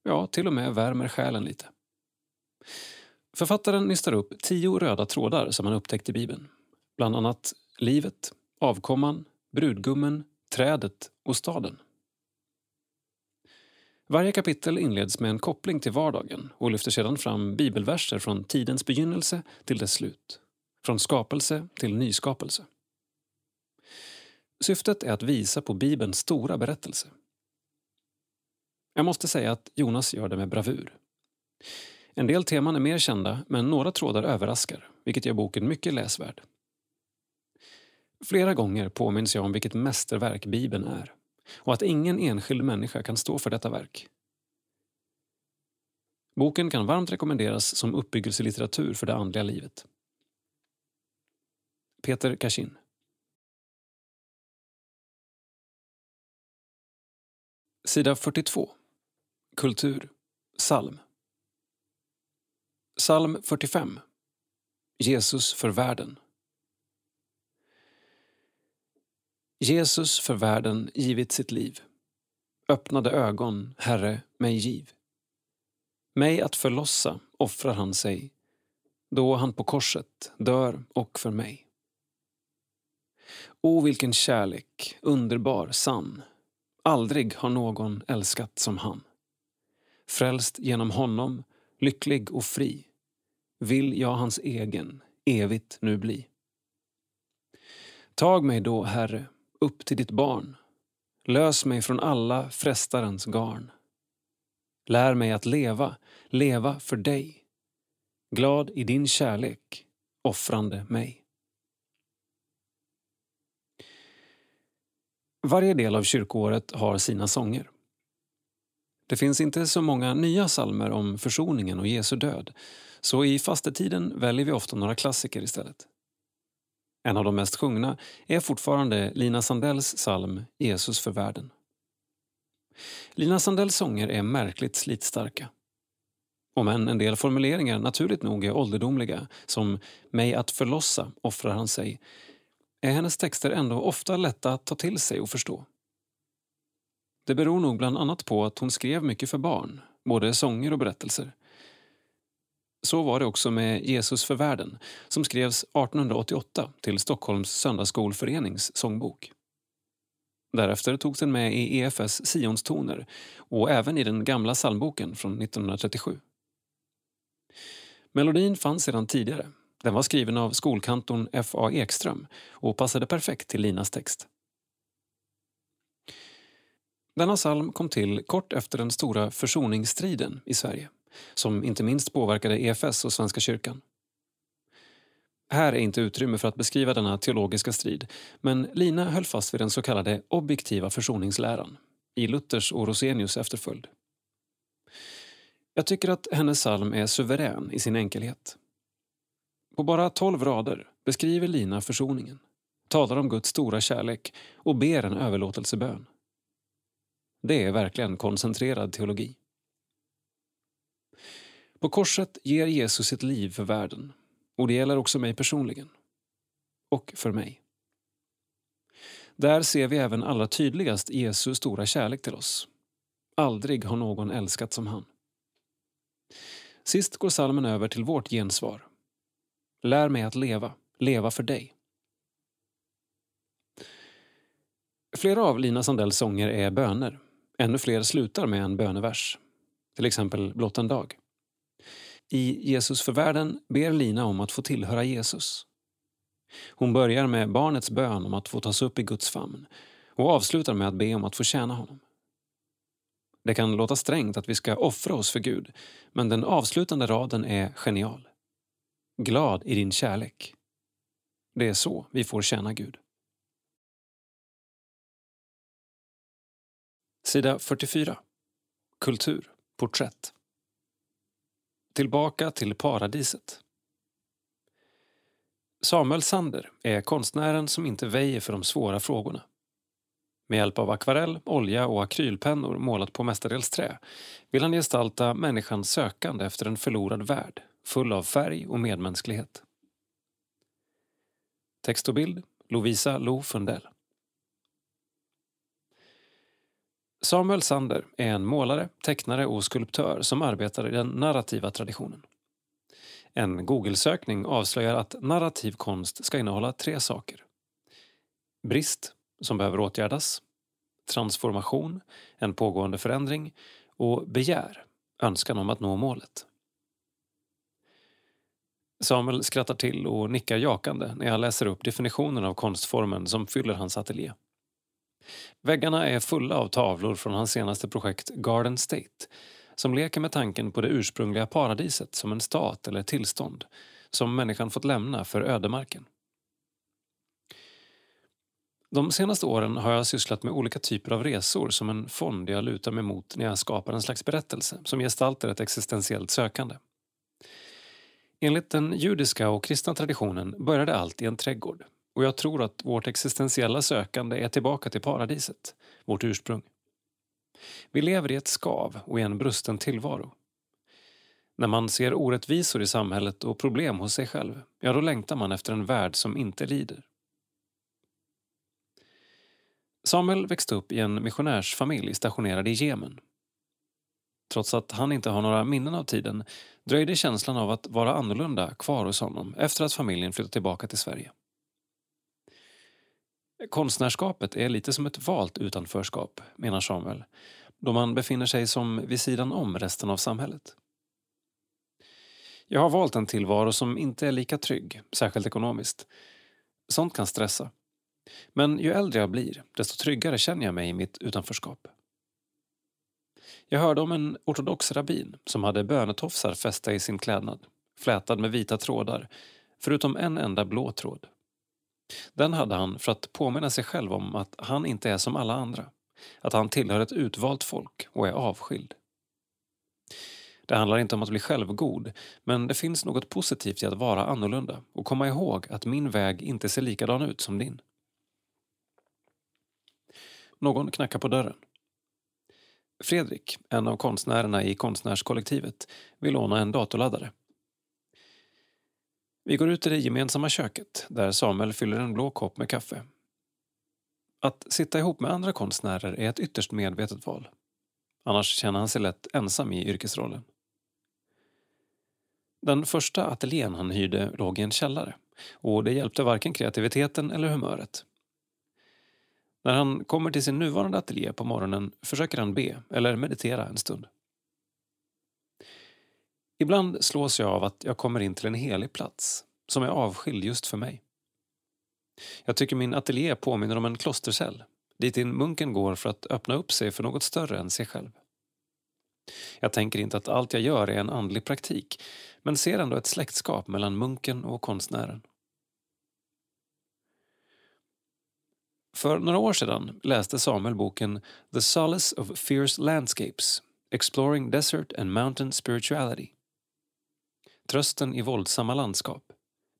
Ja, till och med värmer själen lite. Författaren nystar upp tio röda trådar som han upptäckt i Bibeln. Bland annat livet, avkomman, brudgummen, trädet och staden. Varje kapitel inleds med en koppling till vardagen och lyfter sedan fram bibelverser från tidens begynnelse till dess slut. Från skapelse till nyskapelse. Syftet är att visa på Bibelns stora berättelse. Jag måste säga att Jonas gör det med bravur. En del teman är mer kända, men några trådar överraskar, vilket gör boken mycket läsvärd. Flera gånger påminns jag om vilket mästerverk Bibeln är och att ingen enskild människa kan stå för detta verk. Boken kan varmt rekommenderas som uppbyggelselitteratur för det andliga livet. Peter Kashin Sida 42. Kultur. Psalm. Psalm 45. Jesus för världen. Jesus för världen givit sitt liv. Öppnade ögon, Herre, mig giv. Mig att förlossa offrar han sig, då han på korset dör och för mig. O, vilken kärlek, underbar, sann. Aldrig har någon älskat som han. Frälst genom honom, lycklig och fri, vill jag hans egen evigt nu bli. Tag mig då, Herre, upp till ditt barn. Lös mig från alla frestarens garn. Lär mig att leva, leva för dig. Glad i din kärlek, offrande mig. Varje del av kyrkoåret har sina sånger. Det finns inte så många nya salmer om försoningen och Jesu död så i fastetiden väljer vi ofta några klassiker istället. En av de mest sjungna är fortfarande Lina Sandells psalm Jesus för världen. Lina Sandells sånger är märkligt slitstarka. Om än en del formuleringar naturligt nog är ålderdomliga, som “mig att förlossa offrar han sig”, är hennes texter ändå ofta lätta att ta till sig och förstå. Det beror nog bland annat på att hon skrev mycket för barn, både sånger och berättelser. Så var det också med Jesus för världen som skrevs 1888 till Stockholms söndagsskolförenings sångbok. Därefter togs den med i EFS Sionstoner och även i den gamla psalmboken från 1937. Melodin fanns sedan tidigare. Den var skriven av skolkantorn F.A. Ekström och passade perfekt till Linas text. Denna psalm kom till kort efter den stora försoningsstriden i Sverige som inte minst påverkade EFS och Svenska kyrkan. Här är inte utrymme för att beskriva denna teologiska strid men Lina höll fast vid den så kallade objektiva försoningsläran i Luthers och Rosenius efterföljd. Jag tycker att hennes psalm är suverän i sin enkelhet. På bara tolv rader beskriver Lina försoningen, talar om Guds stora kärlek och ber en överlåtelsebön. Det är verkligen koncentrerad teologi. På korset ger Jesus sitt liv för världen och det gäller också mig personligen. Och för mig. Där ser vi även allra tydligast Jesu stora kärlek till oss. Aldrig har någon älskat som han. Sist går salmen över till vårt gensvar. Lär mig att leva, leva för dig. Flera av Lina Sandells sånger är böner. Ännu fler slutar med en bönevers. Till exempel Blott en dag. I Jesus för världen ber Lina om att få tillhöra Jesus. Hon börjar med barnets bön om att få tas upp i Guds famn och avslutar med att be om att få tjäna honom. Det kan låta strängt att vi ska offra oss för Gud, men den avslutande raden är genial. Glad i din kärlek. Det är så vi får tjäna Gud. Sida 44. Kultur. Porträtt. Tillbaka till paradiset. Samuel Sander är konstnären som inte väjer för de svåra frågorna. Med hjälp av akvarell, olja och akrylpennor målat på mestadels trä vill han gestalta människans sökande efter en förlorad värld full av färg och medmänsklighet. Text och bild Lovisa Lo Fundell. Samuel Sander är en målare, tecknare och skulptör som arbetar i den narrativa traditionen. En Google-sökning avslöjar att narrativ konst ska innehålla tre saker. Brist, som behöver åtgärdas, transformation, en pågående förändring och begär, önskan om att nå målet. Samuel skrattar till och nickar jakande när jag läser upp definitionen av konstformen som fyller hans ateljé. Väggarna är fulla av tavlor från hans senaste projekt Garden State som leker med tanken på det ursprungliga paradiset som en stat eller tillstånd som människan fått lämna för ödemarken. De senaste åren har jag sysslat med olika typer av resor som en fond jag lutar mig mot när jag skapar en slags berättelse som gestaltar ett existentiellt sökande. Enligt den judiska och kristna traditionen började allt i en trädgård och jag tror att vårt existentiella sökande är tillbaka till paradiset, vårt ursprung. Vi lever i ett skav och i en brusten tillvaro. När man ser orättvisor i samhället och problem hos sig själv, ja då längtar man efter en värld som inte lider. Samuel växte upp i en missionärsfamilj stationerad i Jemen. Trots att han inte har några minnen av tiden dröjde känslan av att vara annorlunda kvar hos honom efter att familjen flyttat tillbaka till Sverige. Konstnärskapet är lite som ett valt utanförskap, menar Samuel, då man befinner sig som vid sidan om resten av samhället. Jag har valt en tillvaro som inte är lika trygg, särskilt ekonomiskt. Sånt kan stressa. Men ju äldre jag blir, desto tryggare känner jag mig i mitt utanförskap. Jag hörde om en ortodox rabbin som hade bönetofsar fästa i sin klädnad, flätad med vita trådar, förutom en enda blå tråd. Den hade han för att påminna sig själv om att han inte är som alla andra. Att han tillhör ett utvalt folk och är avskild. Det handlar inte om att bli självgod, men det finns något positivt i att vara annorlunda och komma ihåg att min väg inte ser likadan ut som din. Någon knackar på dörren. Fredrik, en av konstnärerna i konstnärskollektivet, vill låna en datorladdare. Vi går ut i det gemensamma köket där Samuel fyller en blå kopp med kaffe. Att sitta ihop med andra konstnärer är ett ytterst medvetet val. Annars känner han sig lätt ensam i yrkesrollen. Den första ateljén han hyrde låg i en källare och det hjälpte varken kreativiteten eller humöret. När han kommer till sin nuvarande ateljé på morgonen försöker han be eller meditera en stund. Ibland slås jag av att jag kommer in till en helig plats som är avskild just för mig. Jag tycker min ateljé påminner om en klostercell dit in munken går för att öppna upp sig för något större än sig själv. Jag tänker inte att allt jag gör är en andlig praktik men ser ändå ett släktskap mellan munken och konstnären. För några år sedan läste Samuel boken The Solace of Fierce Landscapes Exploring Desert and Mountain Spirituality. Trösten i våldsamma landskap.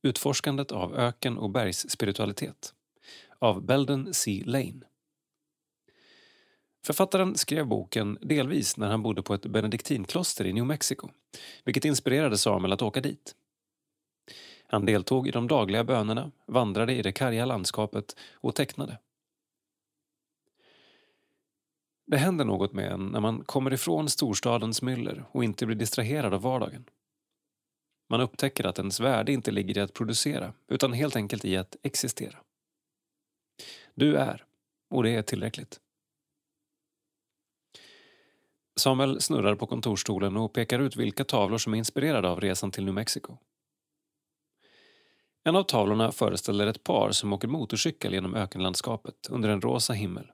Utforskandet av öken och bergsspiritualitet. Av Belden C. Lane. Författaren skrev boken delvis när han bodde på ett benediktinkloster i New Mexico, vilket inspirerade Samuel att åka dit. Han deltog i de dagliga bönerna, vandrade i det karga landskapet och tecknade. Det händer något med en när man kommer ifrån storstadens myller och inte blir distraherad av vardagen. Man upptäcker att ens värde inte ligger i att producera utan helt enkelt i att existera. Du är, och det är tillräckligt. Samuel snurrar på kontorstolen och pekar ut vilka tavlor som är inspirerade av resan till New Mexico. En av tavlorna föreställer ett par som åker motorcykel genom ökenlandskapet under en rosa himmel.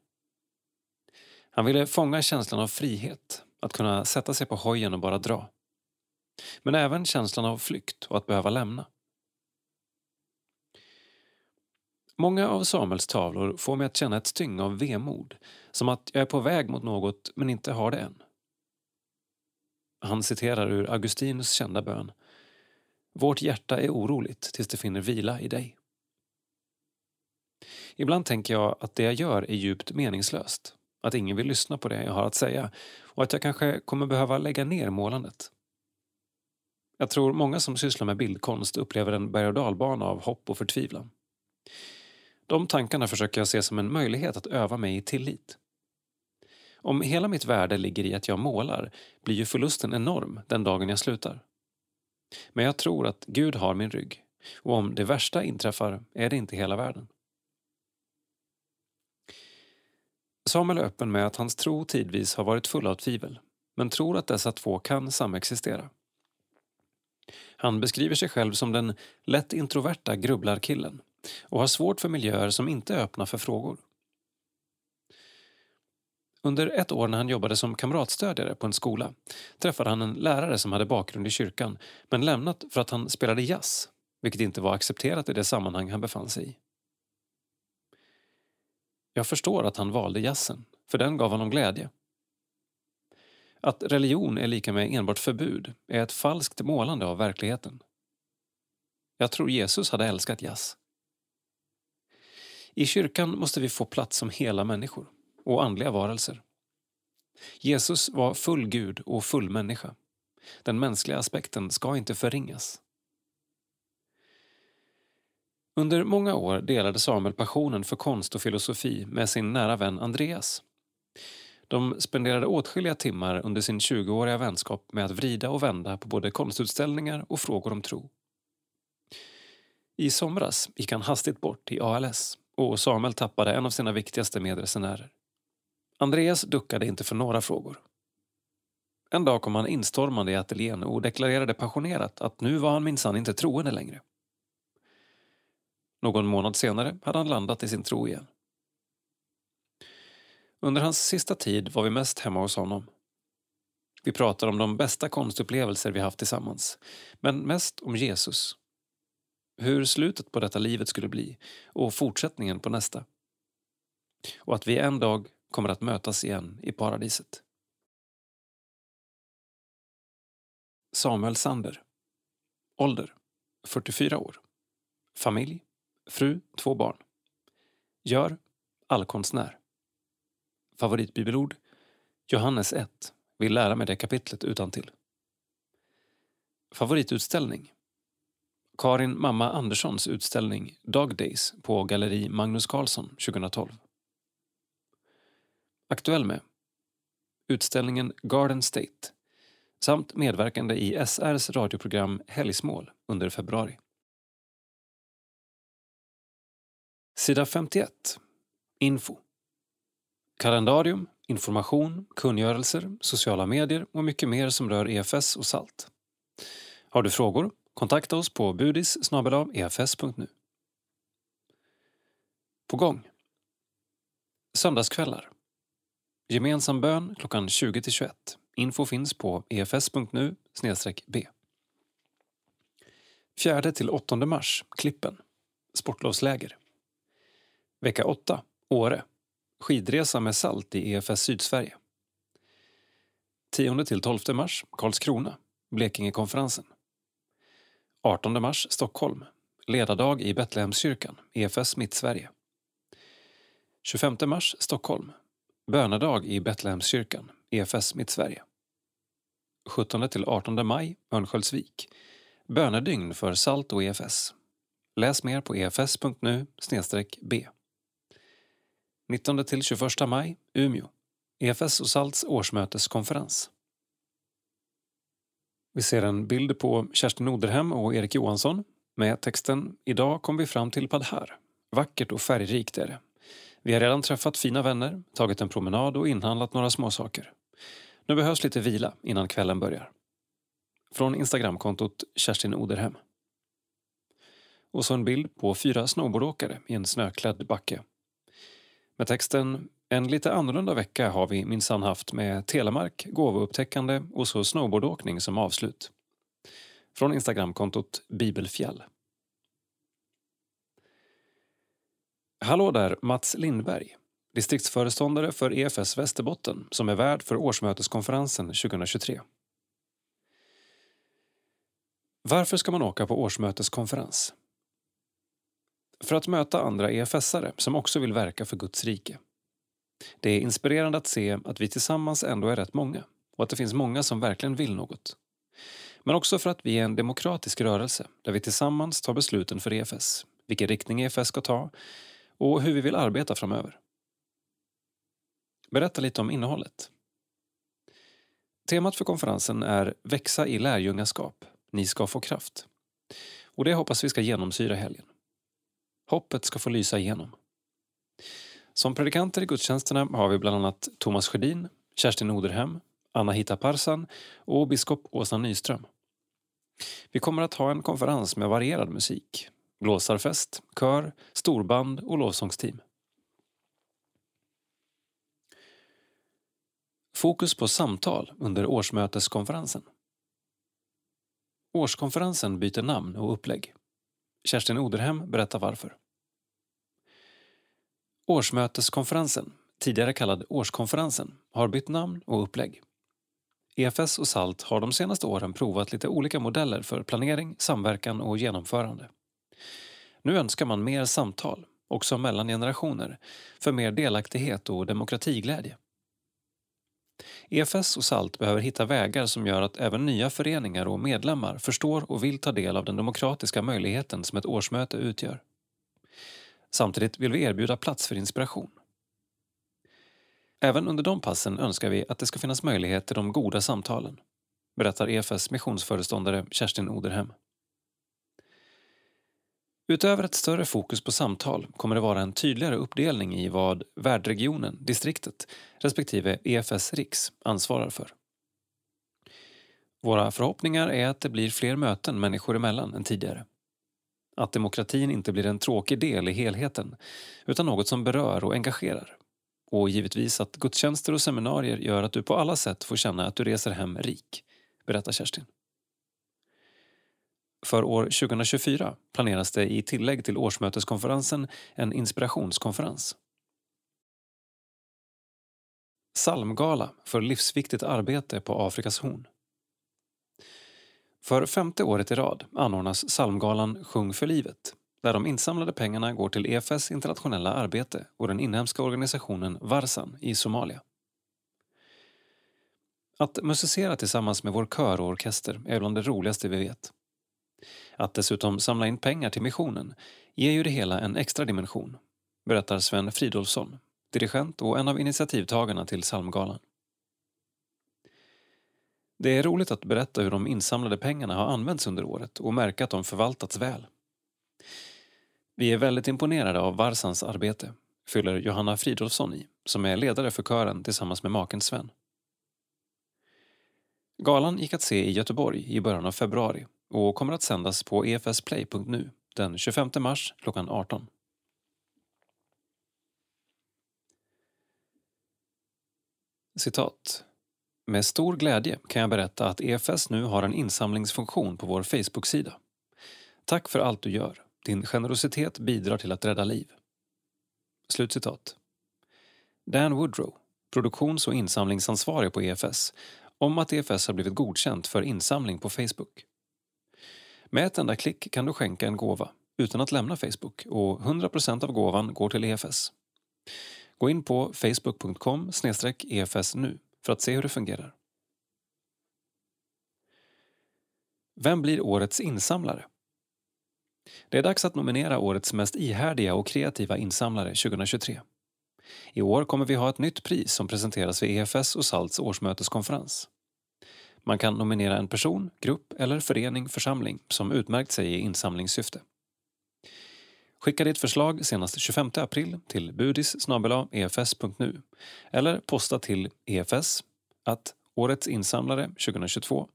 Han ville fånga känslan av frihet, att kunna sätta sig på hojen och bara dra. Men även känslan av flykt och att behöva lämna. Många av Samuels tavlor får mig att känna ett styng av vemod, som att jag är på väg mot något men inte har det än. Han citerar ur Augustinus kända bön. Vårt hjärta är oroligt tills det finner vila i dig. Ibland tänker jag att det jag gör är djupt meningslöst, att ingen vill lyssna på det jag har att säga och att jag kanske kommer behöva lägga ner målandet. Jag tror många som sysslar med bildkonst upplever en berg och dalbana av hopp och förtvivlan. De tankarna försöker jag se som en möjlighet att öva mig i tillit. Om hela mitt värde ligger i att jag målar blir ju förlusten enorm den dagen jag slutar. Men jag tror att Gud har min rygg och om det värsta inträffar är det inte hela världen. Samuel är öppen med att hans tro tidvis har varit full av tvivel men tror att dessa två kan samexistera. Han beskriver sig själv som den lätt introverta grubblarkillen och har svårt för miljöer som inte är öppna för frågor. Under ett år när han jobbade som kamratstödjare på en skola träffade han en lärare som hade bakgrund i kyrkan men lämnat för att han spelade jazz, vilket inte var accepterat i det sammanhang han befann sig i. Jag förstår att han valde jazzen, för den gav honom glädje. Att religion är lika med enbart förbud är ett falskt målande av verkligheten. Jag tror Jesus hade älskat jazz. I kyrkan måste vi få plats som hela människor och andliga varelser. Jesus var full Gud och full människa. Den mänskliga aspekten ska inte förringas. Under många år delade Samuel passionen för konst och filosofi med sin nära vän Andreas. De spenderade åtskilliga timmar under sin 20-åriga vänskap med att vrida och vända på både konstutställningar och frågor om tro. I somras gick han hastigt bort i ALS och Samuel tappade en av sina viktigaste medresenärer. Andreas duckade inte för några frågor. En dag kom han instormande i ateljén och deklarerade passionerat att nu var han minsann inte troende längre. Någon månad senare hade han landat i sin tro igen. Under hans sista tid var vi mest hemma hos honom. Vi pratade om de bästa konstupplevelser vi haft tillsammans, men mest om Jesus. Hur slutet på detta livet skulle bli och fortsättningen på nästa. Och att vi en dag kommer att mötas igen i paradiset. Samuel Sander Ålder 44 år Familj Fru, två barn Gör allkonstnär Favoritbibelord Johannes 1 Vill lära mig det kapitlet utan till. Favoritutställning Karin Mamma Anderssons utställning Dog Days på Galleri Magnus Carlsson 2012. Aktuell med utställningen Garden State samt medverkande i SRs radioprogram Helgsmål under februari. Sida 51. Info. Kalendarium, information, kungörelser, sociala medier och mycket mer som rör EFS och SALT. Har du frågor? Kontakta oss på budis efs.nu. På gång Söndagskvällar. Gemensam bön klockan 20-21. Info finns på efs.nu b. 4 till 8 mars, Klippen. Sportlovsläger. Vecka 8, Åre. Skidresa med salt i EFS Sydsverige. 10–12 mars, Karlskrona. Blekingekonferensen. 18 mars, Stockholm. Ledardag i Betlehemskyrkan, EFS Mittsverige. 25 mars, Stockholm. Bönedag i Betlehemskyrkan, EFS Mittsverige. 17–18 maj, Örnsköldsvik. Bönedygn för SALT och EFS. Läs mer på efs.nu b. 19 till 21 maj, Umeå. EFS och SALTs årsmöteskonferens. Vi ser en bild på Kerstin Oderhem och Erik Johansson med texten “Idag kom vi fram till Padhar. Vackert och färgrikt är det. Vi har redan träffat fina vänner, tagit en promenad och inhandlat några småsaker. Nu behövs lite vila innan kvällen börjar. Från Instagramkontot Kerstin Oderhem. Och så en bild på fyra snowboardåkare i en snöklädd backe. Med texten En lite annorlunda vecka har vi minsann haft med telemark, gåvoupptäckande och så snowboardåkning som avslut. Från Instagramkontot Bibelfjäll. Hallå där, Mats Lindberg, distriktsföreståndare för EFS Västerbotten som är värd för årsmöteskonferensen 2023. Varför ska man åka på årsmöteskonferens? För att möta andra EFS-are som också vill verka för Guds rike. Det är inspirerande att se att vi tillsammans ändå är rätt många och att det finns många som verkligen vill något. Men också för att vi är en demokratisk rörelse där vi tillsammans tar besluten för EFS, vilken riktning EFS ska ta och hur vi vill arbeta framöver. Berätta lite om innehållet. Temat för konferensen är Växa i lärjungaskap. Ni ska få kraft. Och det hoppas vi ska genomsyra helgen. Hoppet ska få lysa igenom. Som predikanter i gudstjänsterna har vi bland annat Thomas Sjödin, Kerstin Oderhem, Anna-Hita Parsan och biskop Åsa Nyström. Vi kommer att ha en konferens med varierad musik, blåsarfest, kör, storband och lovsångsteam. Fokus på samtal under årsmöteskonferensen. Årskonferensen byter namn och upplägg. Kerstin Oderhem berättar varför. Årsmöteskonferensen, tidigare kallad Årskonferensen, har bytt namn och upplägg. EFS och SALT har de senaste åren provat lite olika modeller för planering, samverkan och genomförande. Nu önskar man mer samtal, också mellan generationer, för mer delaktighet och demokratiglädje. EFS och SALT behöver hitta vägar som gör att även nya föreningar och medlemmar förstår och vill ta del av den demokratiska möjligheten som ett årsmöte utgör. Samtidigt vill vi erbjuda plats för inspiration. Även under de passen önskar vi att det ska finnas möjlighet till de goda samtalen, berättar EFS missionsföreståndare Kerstin Oderhem. Utöver ett större fokus på samtal kommer det vara en tydligare uppdelning i vad värdregionen, distriktet, respektive EFS Riks ansvarar för. Våra förhoppningar är att det blir fler möten människor emellan än tidigare. Att demokratin inte blir en tråkig del i helheten utan något som berör och engagerar. Och givetvis att gudstjänster och seminarier gör att du på alla sätt får känna att du reser hem rik, berättar Kerstin. För år 2024 planeras det i tillägg till årsmöteskonferensen en inspirationskonferens. Salmgala för livsviktigt arbete på Afrikas horn. För femte året i rad anordnas Salmgalan Sjung för livet där de insamlade pengarna går till EFS internationella arbete och den inhemska organisationen Varsan i Somalia. Att musicera tillsammans med vår kör och orkester är bland det roligaste vi vet. Att dessutom samla in pengar till missionen ger ju det hela en extra dimension, berättar Sven Fridolfsson, dirigent och en av initiativtagarna till Salmgalan. Det är roligt att berätta hur de insamlade pengarna har använts under året och märka att de förvaltats väl. Vi är väldigt imponerade av Varsans arbete, fyller Johanna Fridolfsson i, som är ledare för kören tillsammans med maken Sven. Galan gick att se i Göteborg i början av februari och kommer att sändas på efsplay.nu den 25 mars klockan 18. Citat. Med stor glädje kan jag berätta att EFS nu har en insamlingsfunktion på vår Facebook-sida. Tack för allt du gör. Din generositet bidrar till att rädda liv. Slutcitat. Dan Woodrow, produktions och insamlingsansvarig på EFS, om att EFS har blivit godkänt för insamling på Facebook. Med ett enda klick kan du skänka en gåva utan att lämna Facebook och 100% av gåvan går till EFS. Gå in på facebook.com efs nu för att se hur det fungerar. Vem blir årets insamlare? Det är dags att nominera årets mest ihärdiga och kreativa insamlare 2023. I år kommer vi ha ett nytt pris som presenteras vid EFS och SALTs årsmöteskonferens. Man kan nominera en person, grupp eller förening, församling som utmärkt sig i insamlingssyfte. Skicka ditt förslag senast 25 april till budis efs.nu e eller posta till efs att Årets insamlare 2022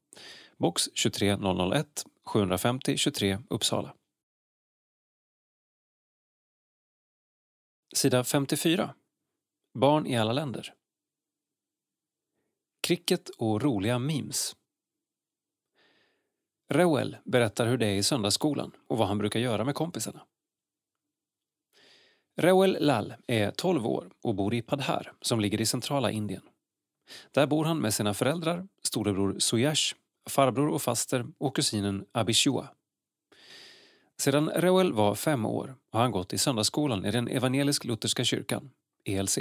box 23001 750 23 Uppsala. Sida 54. Barn i alla länder. Cricket och roliga memes. Reuel berättar hur det är i söndagsskolan och vad han brukar göra med kompisarna. Reuel Lal är 12 år och bor i Padhar som ligger i centrala Indien. Där bor han med sina föräldrar, storebror Suyash, farbror och faster och kusinen Abishua. Sedan Reuel var fem år har han gått i söndagsskolan i den evangelisk-lutherska kyrkan, ELC.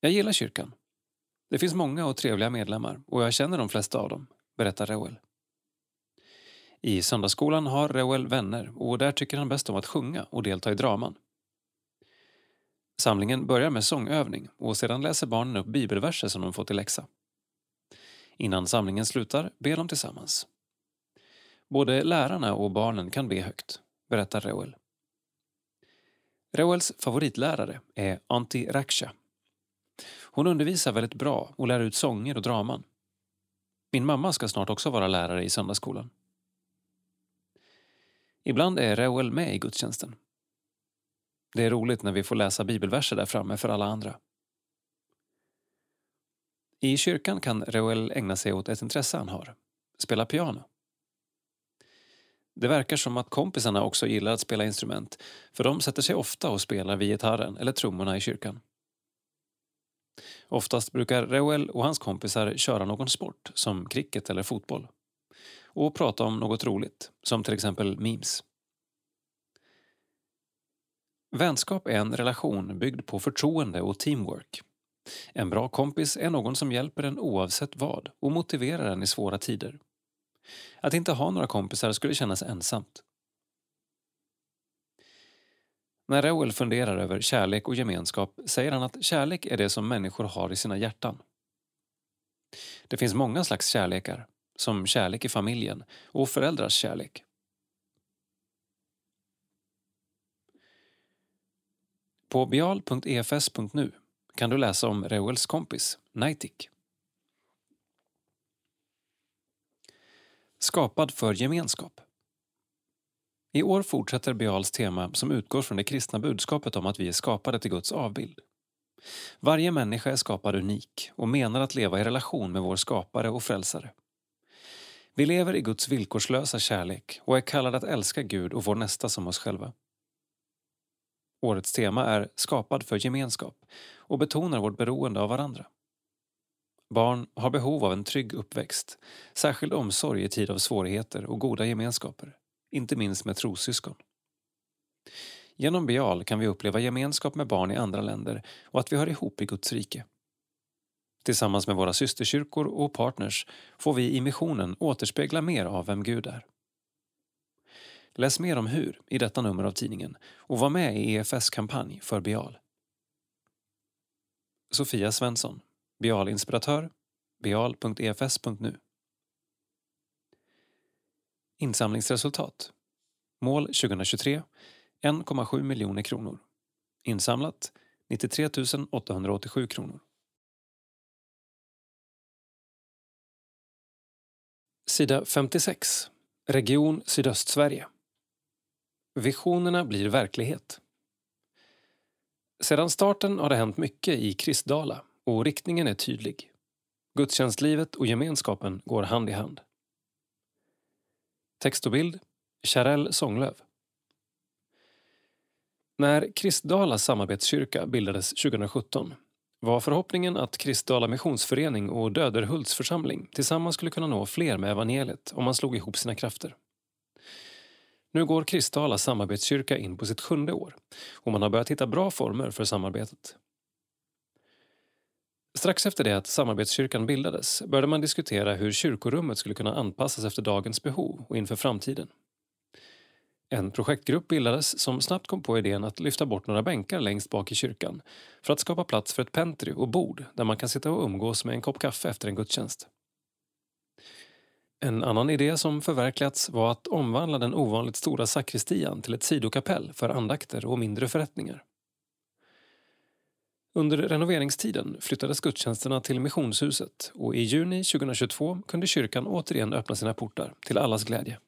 Jag gillar kyrkan. Det finns många och trevliga medlemmar och jag känner de flesta av dem, berättar Reuel. I söndagsskolan har Reuel vänner och där tycker han bäst om att sjunga och delta i draman. Samlingen börjar med sångövning och sedan läser barnen upp bibelverser som de fått i läxa. Innan samlingen slutar ber de tillsammans. Både lärarna och barnen kan be högt, berättar Reuel. Reuels favoritlärare är Antti Raksha. Hon undervisar väldigt bra och lär ut sånger och draman. Min mamma ska snart också vara lärare i söndagsskolan. Ibland är Reuel med i gudstjänsten. Det är roligt när vi får läsa bibelverser där framme för alla andra. I kyrkan kan Reuel ägna sig åt ett intresse han har, spela piano. Det verkar som att kompisarna också gillar att spela instrument för de sätter sig ofta och spelar vid gitarren eller trummorna i kyrkan. Oftast brukar Reuel och hans kompisar köra någon sport, som cricket eller fotboll och prata om något roligt, som till exempel memes. Vänskap är en relation byggd på förtroende och teamwork. En bra kompis är någon som hjälper en oavsett vad och motiverar en i svåra tider. Att inte ha några kompisar skulle kännas ensamt. När Reuel funderar över kärlek och gemenskap säger han att kärlek är det som människor har i sina hjärtan. Det finns många slags kärlekar, som kärlek i familjen och föräldrars kärlek. På bial.efs.nu kan du läsa om Reuels kompis, Naitik. Skapad för gemenskap. I år fortsätter Beals tema som utgår från det kristna budskapet om att vi är skapade till Guds avbild. Varje människa är skapad unik och menar att leva i relation med vår skapare och frälsare. Vi lever i Guds villkorslösa kärlek och är kallade att älska Gud och vår nästa som oss själva. Årets tema är Skapad för gemenskap och betonar vårt beroende av varandra. Barn har behov av en trygg uppväxt, särskild omsorg i tid av svårigheter och goda gemenskaper, inte minst med trossyskon. Genom Bial kan vi uppleva gemenskap med barn i andra länder och att vi hör ihop i Guds rike. Tillsammans med våra systerkyrkor och partners får vi i missionen återspegla mer av vem Gud är. Läs mer om hur i detta nummer av tidningen och var med i EFS kampanj för Bial. Sofia Svensson, Bial-inspiratör, bial.efs.nu Insamlingsresultat Mål 2023 1,7 miljoner kronor. Insamlat 93 887 kronor. Sida 56. Region Sydöstsverige. Visionerna blir verklighet. Sedan starten har det hänt mycket i Kristdala och riktningen är tydlig. Gudstjänstlivet och gemenskapen går hand i hand. Text och bild Kärell Sånglöv. När Kristdala samarbetskyrka bildades 2017 var förhoppningen att Kristdala missionsförening och Döderhults församling tillsammans skulle kunna nå fler med evangeliet om man slog ihop sina krafter. Nu går Kristdala samarbetskyrka in på sitt sjunde år och man har börjat hitta bra former för samarbetet. Strax efter det att samarbetskyrkan bildades började man diskutera hur kyrkorummet skulle kunna anpassas efter dagens behov och inför framtiden. En projektgrupp bildades som snabbt kom på idén att lyfta bort några bänkar längst bak i kyrkan för att skapa plats för ett pentry och bord där man kan sitta och umgås med en kopp kaffe efter en gudstjänst. En annan idé som förverkligats var att omvandla den ovanligt stora sakristian till ett sidokapell för andakter och mindre förrättningar. Under renoveringstiden flyttades gudstjänsterna till Missionshuset och i juni 2022 kunde kyrkan återigen öppna sina portar till allas glädje.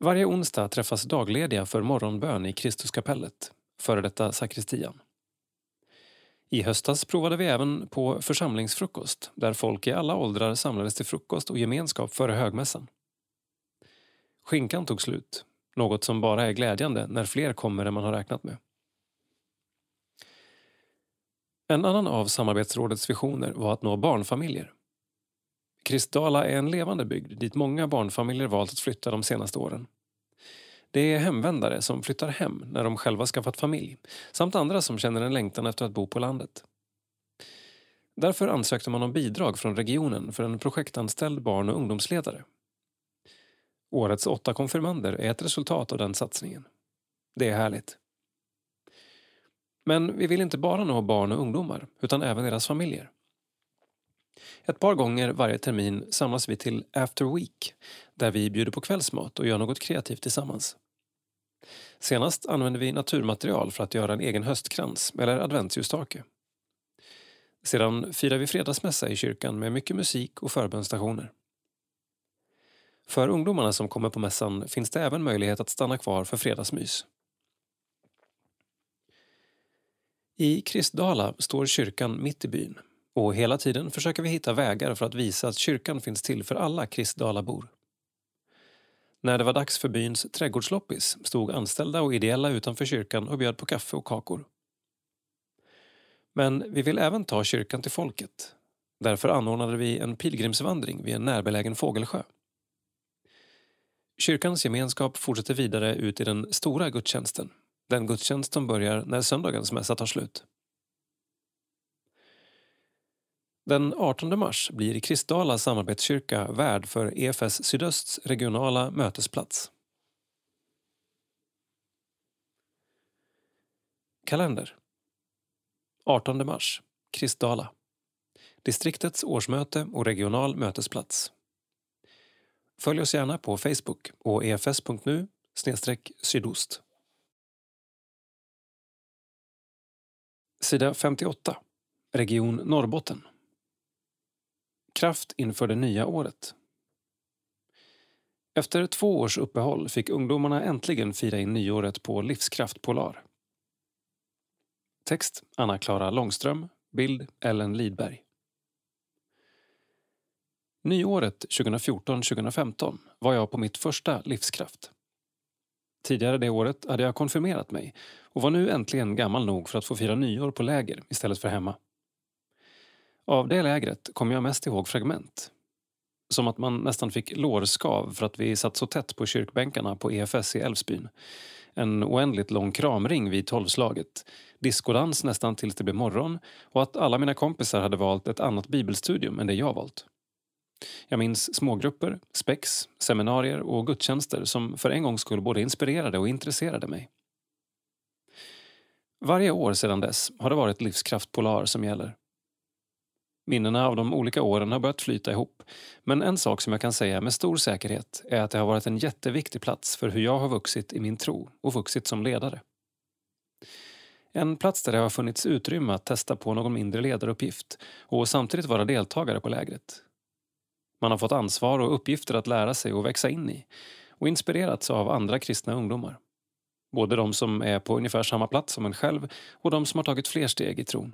Varje onsdag träffas daglediga för morgonbön i Kristuskapellet, före detta sakristian. I höstas provade vi även på församlingsfrukost där folk i alla åldrar samlades till frukost och gemenskap före högmässan. Skinkan tog slut, något som bara är glädjande när fler kommer än man har räknat med. En annan av samarbetsrådets visioner var att nå barnfamiljer. Kristdala är en levande bygd dit många barnfamiljer valt att flytta de senaste åren. Det är hemvändare som flyttar hem när de själva skaffat familj samt andra som känner en längtan efter att bo på landet. Därför ansökte man om bidrag från regionen för en projektanställd barn och ungdomsledare. Årets åtta konfirmander är ett resultat av den satsningen. Det är härligt. Men vi vill inte bara nå barn och ungdomar utan även deras familjer. Ett par gånger varje termin samlas vi till After Week där vi bjuder på kvällsmat och gör något kreativt tillsammans. Senast använde vi naturmaterial för att göra en egen höstkrans eller adventsljusstake. Sedan firar vi fredagsmässa i kyrkan med mycket musik och förbönstationer. För ungdomarna som kommer på mässan finns det även möjlighet att stanna kvar för fredagsmys. I Kristdala står kyrkan mitt i byn och hela tiden försöker vi hitta vägar för att visa att kyrkan finns till för alla Kristdalabor. När det var dags för byns trädgårdsloppis stod anställda och ideella utanför kyrkan och bjöd på kaffe och kakor. Men vi vill även ta kyrkan till folket. Därför anordnade vi en pilgrimsvandring vid en närbelägen fågelsjö. Kyrkans gemenskap fortsätter vidare ut i den stora gudstjänsten. Den gudstjänst som börjar när söndagens mässa tar slut. Den 18 mars blir Kristdala samarbetskyrka värd för EFS Sydösts regionala mötesplats. Kalender 18 mars Kristdala Distriktets årsmöte och regional mötesplats. Följ oss gärna på Facebook och efs.nu sydost. Sida 58 Region Norrbotten kraft inför det nya året. Efter två års uppehåll fick ungdomarna äntligen fira in nyåret på Livskraft Polar. Text Anna-Klara Långström, bild Ellen Lidberg. Nyåret 2014-2015 var jag på mitt första Livskraft. Tidigare det året hade jag konfirmerat mig och var nu äntligen gammal nog för att få fira nyår på läger istället för hemma. Av det lägret kommer jag mest ihåg fragment. Som att man nästan fick lårskav för att vi satt så tätt på kyrkbänkarna på EFS i Älvsbyn. En oändligt lång kramring vid tolvslaget, diskodans nästan tills det blev morgon och att alla mina kompisar hade valt ett annat bibelstudium än det jag valt. Jag minns smågrupper, spex, seminarier och gudstjänster som för en gångs skull både inspirerade och intresserade mig. Varje år sedan dess har det varit Livskraft Polar som gäller. Minnena av de olika åren har börjat flyta ihop. Men en sak som jag kan säga med stor säkerhet är att det har varit en jätteviktig plats för hur jag har vuxit i min tro och vuxit som ledare. En plats där det har funnits utrymme att testa på någon mindre ledaruppgift och samtidigt vara deltagare på lägret. Man har fått ansvar och uppgifter att lära sig och växa in i och inspirerats av andra kristna ungdomar. Både de som är på ungefär samma plats som en själv och de som har tagit fler steg i tron.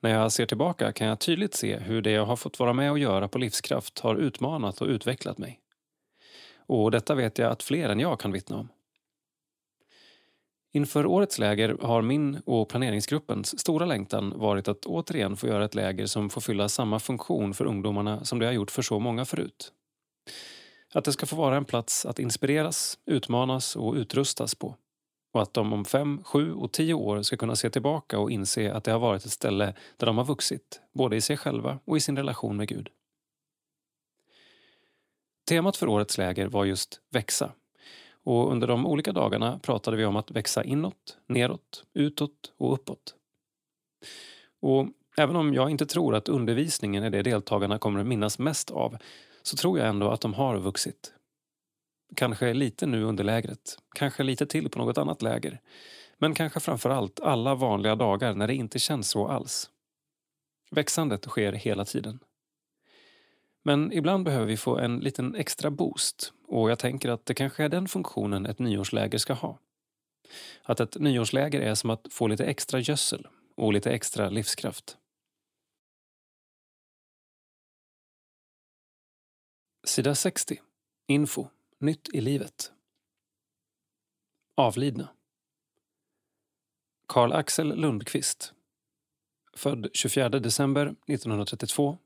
När jag ser tillbaka kan jag tydligt se hur det jag har fått vara med och göra på Livskraft har utmanat och utvecklat mig. Och detta vet jag att fler än jag kan vittna om. Inför årets läger har min och planeringsgruppens stora längtan varit att återigen få göra ett läger som får fylla samma funktion för ungdomarna som det har gjort för så många förut. Att det ska få vara en plats att inspireras, utmanas och utrustas på. Och att de om fem, sju och tio år ska kunna se tillbaka och inse att det har varit ett ställe där de har vuxit, både i sig själva och i sin relation med Gud. Temat för årets läger var just växa. Och under de olika dagarna pratade vi om att växa inåt, neråt, utåt och uppåt. Och även om jag inte tror att undervisningen är det deltagarna kommer att minnas mest av så tror jag ändå att de har vuxit. Kanske lite nu under lägret, kanske lite till på något annat läger. Men kanske framför allt alla vanliga dagar när det inte känns så alls. Växandet sker hela tiden. Men ibland behöver vi få en liten extra boost och jag tänker att det kanske är den funktionen ett nyårsläger ska ha. Att ett nyårsläger är som att få lite extra gödsel och lite extra livskraft. Sida 60. Info. Nytt i livet. Avlidna. Karl-Axel Lundqvist. Född 24 december 1932.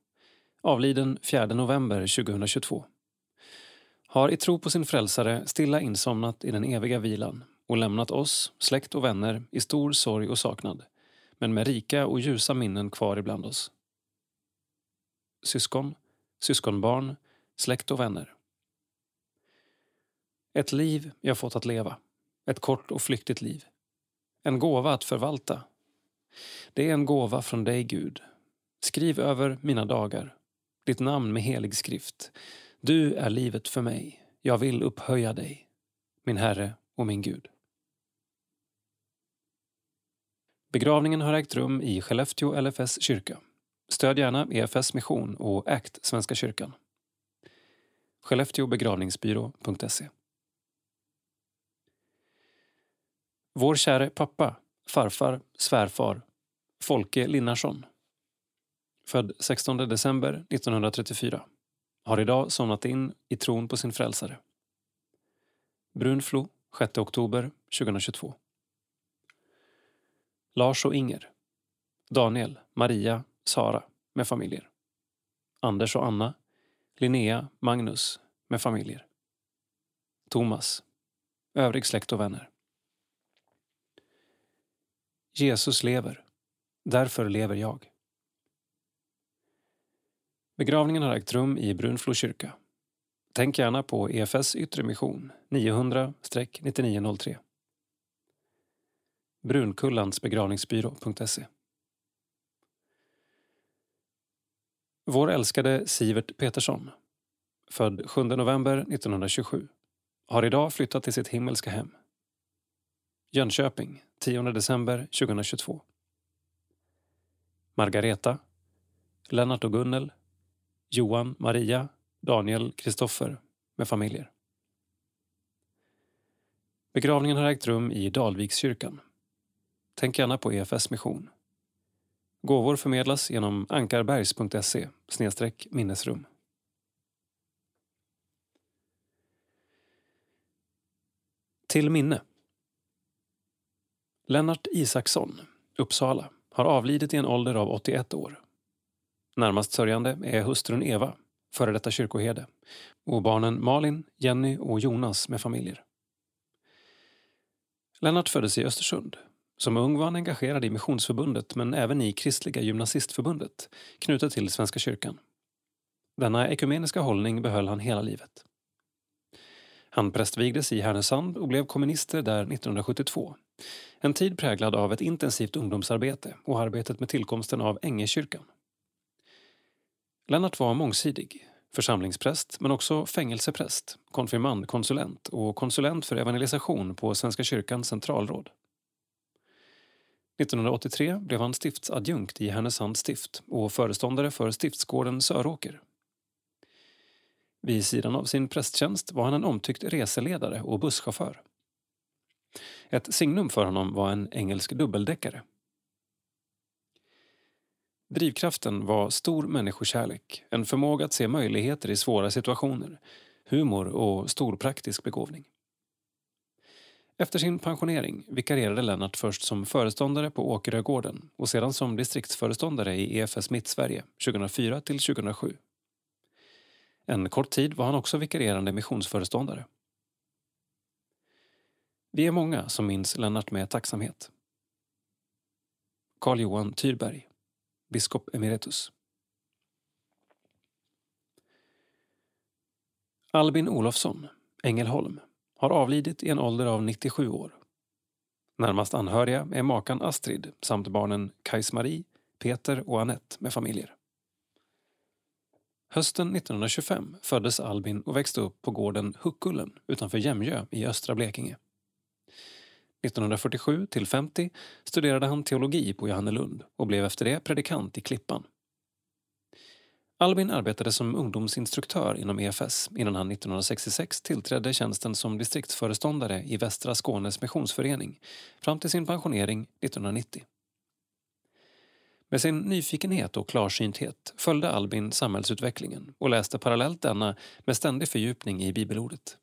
Avliden 4 november 2022. Har i tro på sin frälsare stilla insomnat i den eviga vilan och lämnat oss, släkt och vänner, i stor sorg och saknad men med rika och ljusa minnen kvar ibland oss. Syskon, syskonbarn, släkt och vänner. Ett liv jag fått att leva. Ett kort och flyktigt liv. En gåva att förvalta. Det är en gåva från dig, Gud. Skriv över mina dagar. Ditt namn med helig skrift. Du är livet för mig. Jag vill upphöja dig, min Herre och min Gud. Begravningen har ägt rum i Skellefteå LFS kyrka. Stöd gärna EFS mission och ACT Svenska kyrkan. Skellefteåbegravningsbyrå.se Vår käre pappa, farfar, svärfar, Folke Linnarsson. Född 16 december 1934. Har idag somnat in i tron på sin frälsare. Brunflo, 6 oktober 2022. Lars och Inger. Daniel, Maria, Sara med familjer. Anders och Anna. Linnea, Magnus med familjer. Thomas. Övrig släkt och vänner. Jesus lever. Därför lever jag. Begravningen har ägt rum i Brunflo kyrka. Tänk gärna på EFS Yttre Mission 900-9903. Brunkullansbegravningsbyrå.se Vår älskade Sivert Petersson, född 7 november 1927, har idag flyttat till sitt himmelska hem. Jönköping, 10 december 2022. Margareta, Lennart och Gunnel, Johan, Maria, Daniel, Kristoffer med familjer. Begravningen har ägt rum i Dalvikskyrkan. Tänk gärna på EFS mission. Gåvor förmedlas genom ankarbergs.se minnesrum. Till minne. Lennart Isaksson, Uppsala, har avlidit i en ålder av 81 år. Närmast sörjande är hustrun Eva, före detta kyrkoherde, och barnen Malin, Jenny och Jonas med familjer. Lennart föddes i Östersund. Som ung var han engagerad i Missionsförbundet men även i Kristliga gymnasistförbundet, knutet till Svenska kyrkan. Denna ekumeniska hållning behöll han hela livet. Han prästvigdes i Härnösand och blev komminister där 1972. En tid präglad av ett intensivt ungdomsarbete och arbetet med tillkomsten av Ängekyrkan. Lennart var mångsidig. Församlingspräst, men också fängelsepräst, konfirmandkonsulent och konsulent för evangelisation på Svenska kyrkans centralråd. 1983 blev han stiftsadjunkt i Härnösands stift och föreståndare för stiftsgården Söråker. Vid sidan av sin prästtjänst var han en omtyckt reseledare och busschaufför. Ett signum för honom var en engelsk dubbeldäckare Drivkraften var stor människokärlek, en förmåga att se möjligheter i svåra situationer, humor och stor praktisk begåvning. Efter sin pensionering vikarierade Lennart först som föreståndare på Åkerögården och sedan som distriktsföreståndare i EFS Mittsverige 2004 till 2007. En kort tid var han också vikarierande missionsföreståndare. Vi är många som minns Lennart med tacksamhet. Carl Johan Tyrberg, biskop emeritus. Albin Olofsson, Ängelholm, har avlidit i en ålder av 97 år. Närmast anhöriga är makan Astrid samt barnen Kajs-Marie, Peter och Annette med familjer. Hösten 1925 föddes Albin och växte upp på gården Huckullen utanför Jämjö i östra Blekinge. 1947 till 50 studerade han teologi på Johannelund och blev efter det predikant i Klippan. Albin arbetade som ungdomsinstruktör inom EFS innan han 1966 tillträdde tjänsten som distriktsföreståndare i Västra Skånes missionsförening fram till sin pensionering 1990. Med sin nyfikenhet och klarsynthet följde Albin samhällsutvecklingen och läste parallellt denna med ständig fördjupning i bibelordet.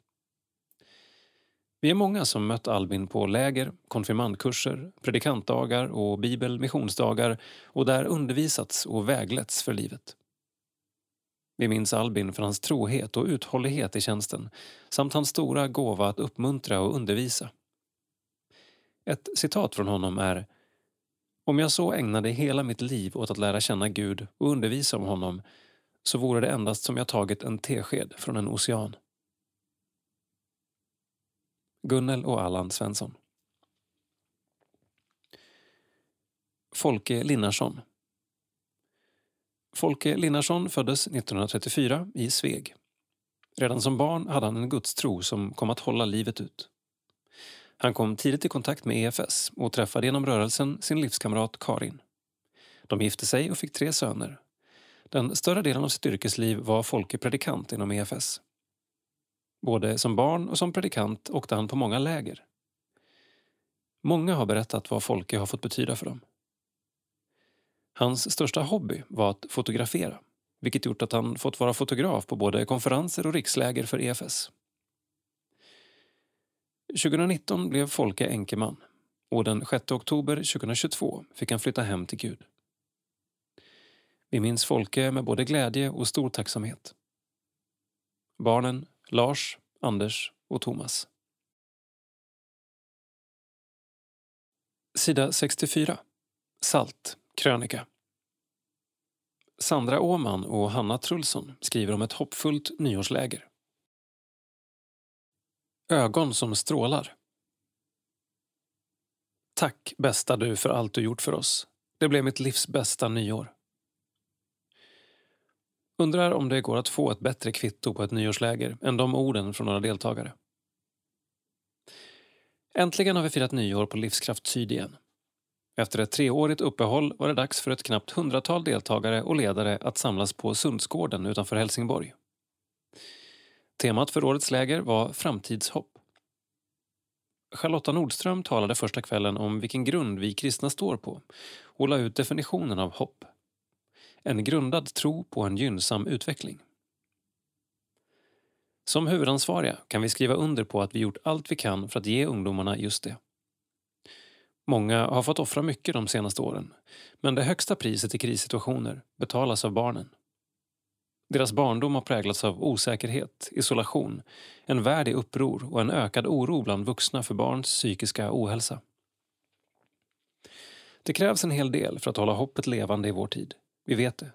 Vi är många som mött Albin på läger, konfirmandkurser, predikantdagar och bibel missionsdagar och där undervisats och vägletts för livet. Vi minns Albin för hans trohet och uthållighet i tjänsten samt hans stora gåva att uppmuntra och undervisa. Ett citat från honom är Om jag så ägnade hela mitt liv åt att lära känna Gud och undervisa om honom så vore det endast som jag tagit en tesked från en ocean. Gunnel och Allan Svensson Folke Linnarsson Folke Linnarsson föddes 1934 i Sveg. Redan som barn hade han en gudstro som kom att hålla livet ut. Han kom tidigt i kontakt med EFS och träffade genom rörelsen sin livskamrat Karin. De gifte sig och fick tre söner. Den större delen av sitt yrkesliv var Folke predikant inom EFS. Både som barn och som predikant åkte han på många läger. Många har berättat vad Folke har fått betyda för dem. Hans största hobby var att fotografera vilket gjort att han fått vara fotograf på både konferenser och riksläger för EFS. 2019 blev Folke enkeman och den 6 oktober 2022 fick han flytta hem till Gud. Vi minns Folke med både glädje och stor tacksamhet. Barnen Lars, Anders och Thomas. Sida 64. Salt krönika. Sandra Åman och Hanna Trulsson skriver om ett hoppfullt nyårsläger. Ögon som strålar. Tack bästa du för allt du gjort för oss. Det blev mitt livs bästa nyår. Undrar om det går att få ett bättre kvitto på ett nyårsläger än de orden från några deltagare. Äntligen har vi firat nyår på Livskraft Syd igen. Efter ett treårigt uppehåll var det dags för ett knappt hundratal deltagare och ledare att samlas på Sundsgården utanför Helsingborg. Temat för årets läger var framtidshopp. Charlotta Nordström talade första kvällen om vilken grund vi kristna står på och la ut definitionen av hopp. En grundad tro på en gynnsam utveckling. Som huvudansvariga kan vi skriva under på att vi gjort allt vi kan för att ge ungdomarna just det. Många har fått offra mycket de senaste åren men det högsta priset i krissituationer betalas av barnen. Deras barndom har präglats av osäkerhet, isolation, en värld i uppror och en ökad oro bland vuxna för barns psykiska ohälsa. Det krävs en hel del för att hålla hoppet levande i vår tid. Vi vet det.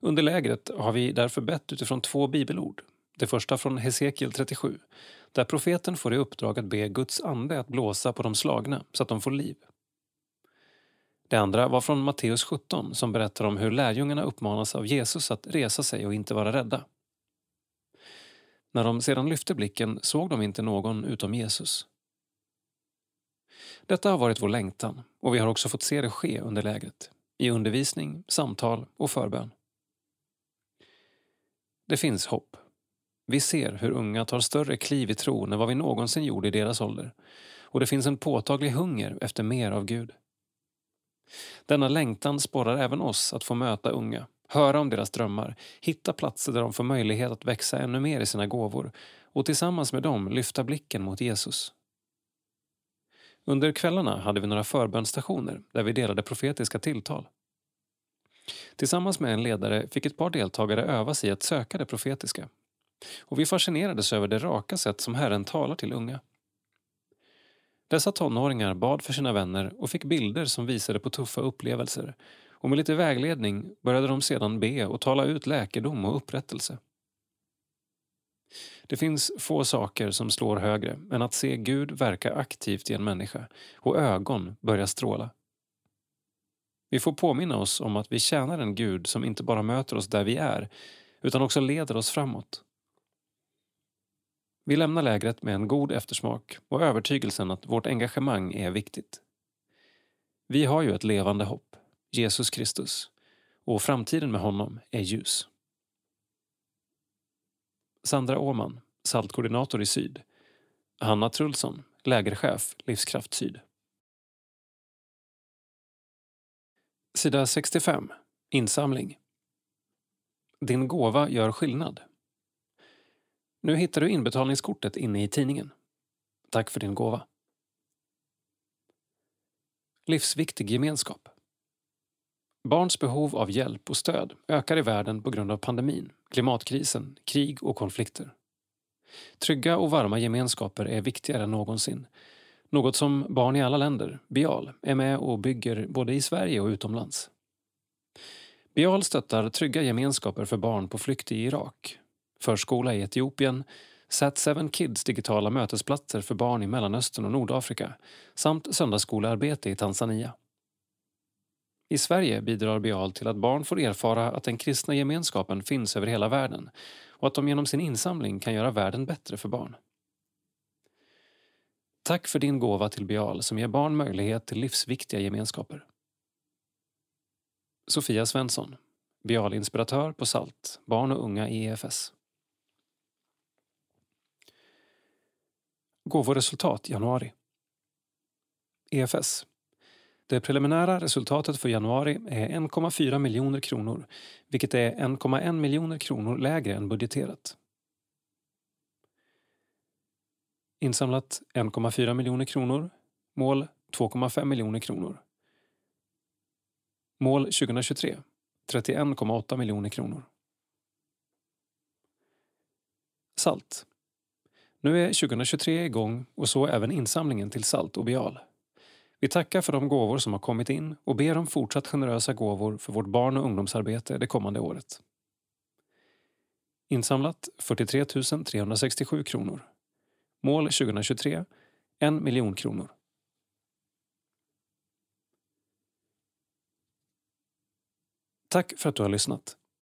Under lägret har vi därför bett utifrån två bibelord. Det första från Hesekiel 37 där profeten får i uppdrag att be Guds ande att blåsa på de slagna så att de får liv. Det andra var från Matteus 17 som berättar om hur lärjungarna uppmanas av Jesus att resa sig och inte vara rädda. När de sedan lyfte blicken såg de inte någon utom Jesus. Detta har varit vår längtan och vi har också fått se det ske under lägret, i undervisning, samtal och förbön. Det finns hopp vi ser hur unga tar större kliv i tron än vad vi någonsin gjorde i deras ålder och det finns en påtaglig hunger efter mer av Gud. Denna längtan sporrar även oss att få möta unga, höra om deras drömmar, hitta platser där de får möjlighet att växa ännu mer i sina gåvor och tillsammans med dem lyfta blicken mot Jesus. Under kvällarna hade vi några förbönstationer där vi delade profetiska tilltal. Tillsammans med en ledare fick ett par deltagare öva sig att söka det profetiska. Och vi fascinerades över det raka sätt som Herren talar till unga. Dessa tonåringar bad för sina vänner och fick bilder som visade på tuffa upplevelser och med lite vägledning började de sedan be och tala ut läkedom och upprättelse. Det finns få saker som slår högre än att se Gud verka aktivt i en människa och ögon börja stråla. Vi får påminna oss om att vi tjänar en Gud som inte bara möter oss där vi är utan också leder oss framåt. Vi lämnar lägret med en god eftersmak och övertygelsen att vårt engagemang är viktigt. Vi har ju ett levande hopp, Jesus Kristus, och framtiden med honom är ljus. Sandra Åman, saltkoordinator i Syd. Hanna Trulsson, lägerchef, Livskraft Syd. Sida 65. Insamling. Din gåva gör skillnad. Nu hittar du inbetalningskortet inne i tidningen. Tack för din gåva. Livsviktig gemenskap. Barns behov av hjälp och stöd ökar i världen på grund av pandemin, klimatkrisen, krig och konflikter. Trygga och varma gemenskaper är viktigare än någonsin. Något som Barn i alla länder, BIAL, är med och bygger både i Sverige och utomlands. BIAL stöttar trygga gemenskaper för barn på flykt i Irak, förskola i Etiopien, Sat7 Kids digitala mötesplatser för barn i Mellanöstern och Nordafrika samt söndagsskolearbete i Tanzania. I Sverige bidrar Bial till att barn får erfara att den kristna gemenskapen finns över hela världen och att de genom sin insamling kan göra världen bättre för barn. Tack för din gåva till Bial som ger barn möjlighet till livsviktiga gemenskaper. Sofia Svensson, Bial-inspiratör på SALT, barn och unga i EFS. Gåvoresultat januari. EFS det preliminära resultatet för januari är 1,4 miljoner kronor, vilket är 1,1 miljoner kronor lägre än budgeterat. Insamlat 1,4 miljoner kronor. Mål 2,5 miljoner kronor. Mål 2023 31,8 miljoner kronor. Salt. Nu är 2023 igång och så även insamlingen till Salt och Bial. Vi tackar för de gåvor som har kommit in och ber om fortsatt generösa gåvor för vårt barn och ungdomsarbete det kommande året. Insamlat 43 367 kronor. Mål 2023 1 miljon kronor. Tack för att du har lyssnat.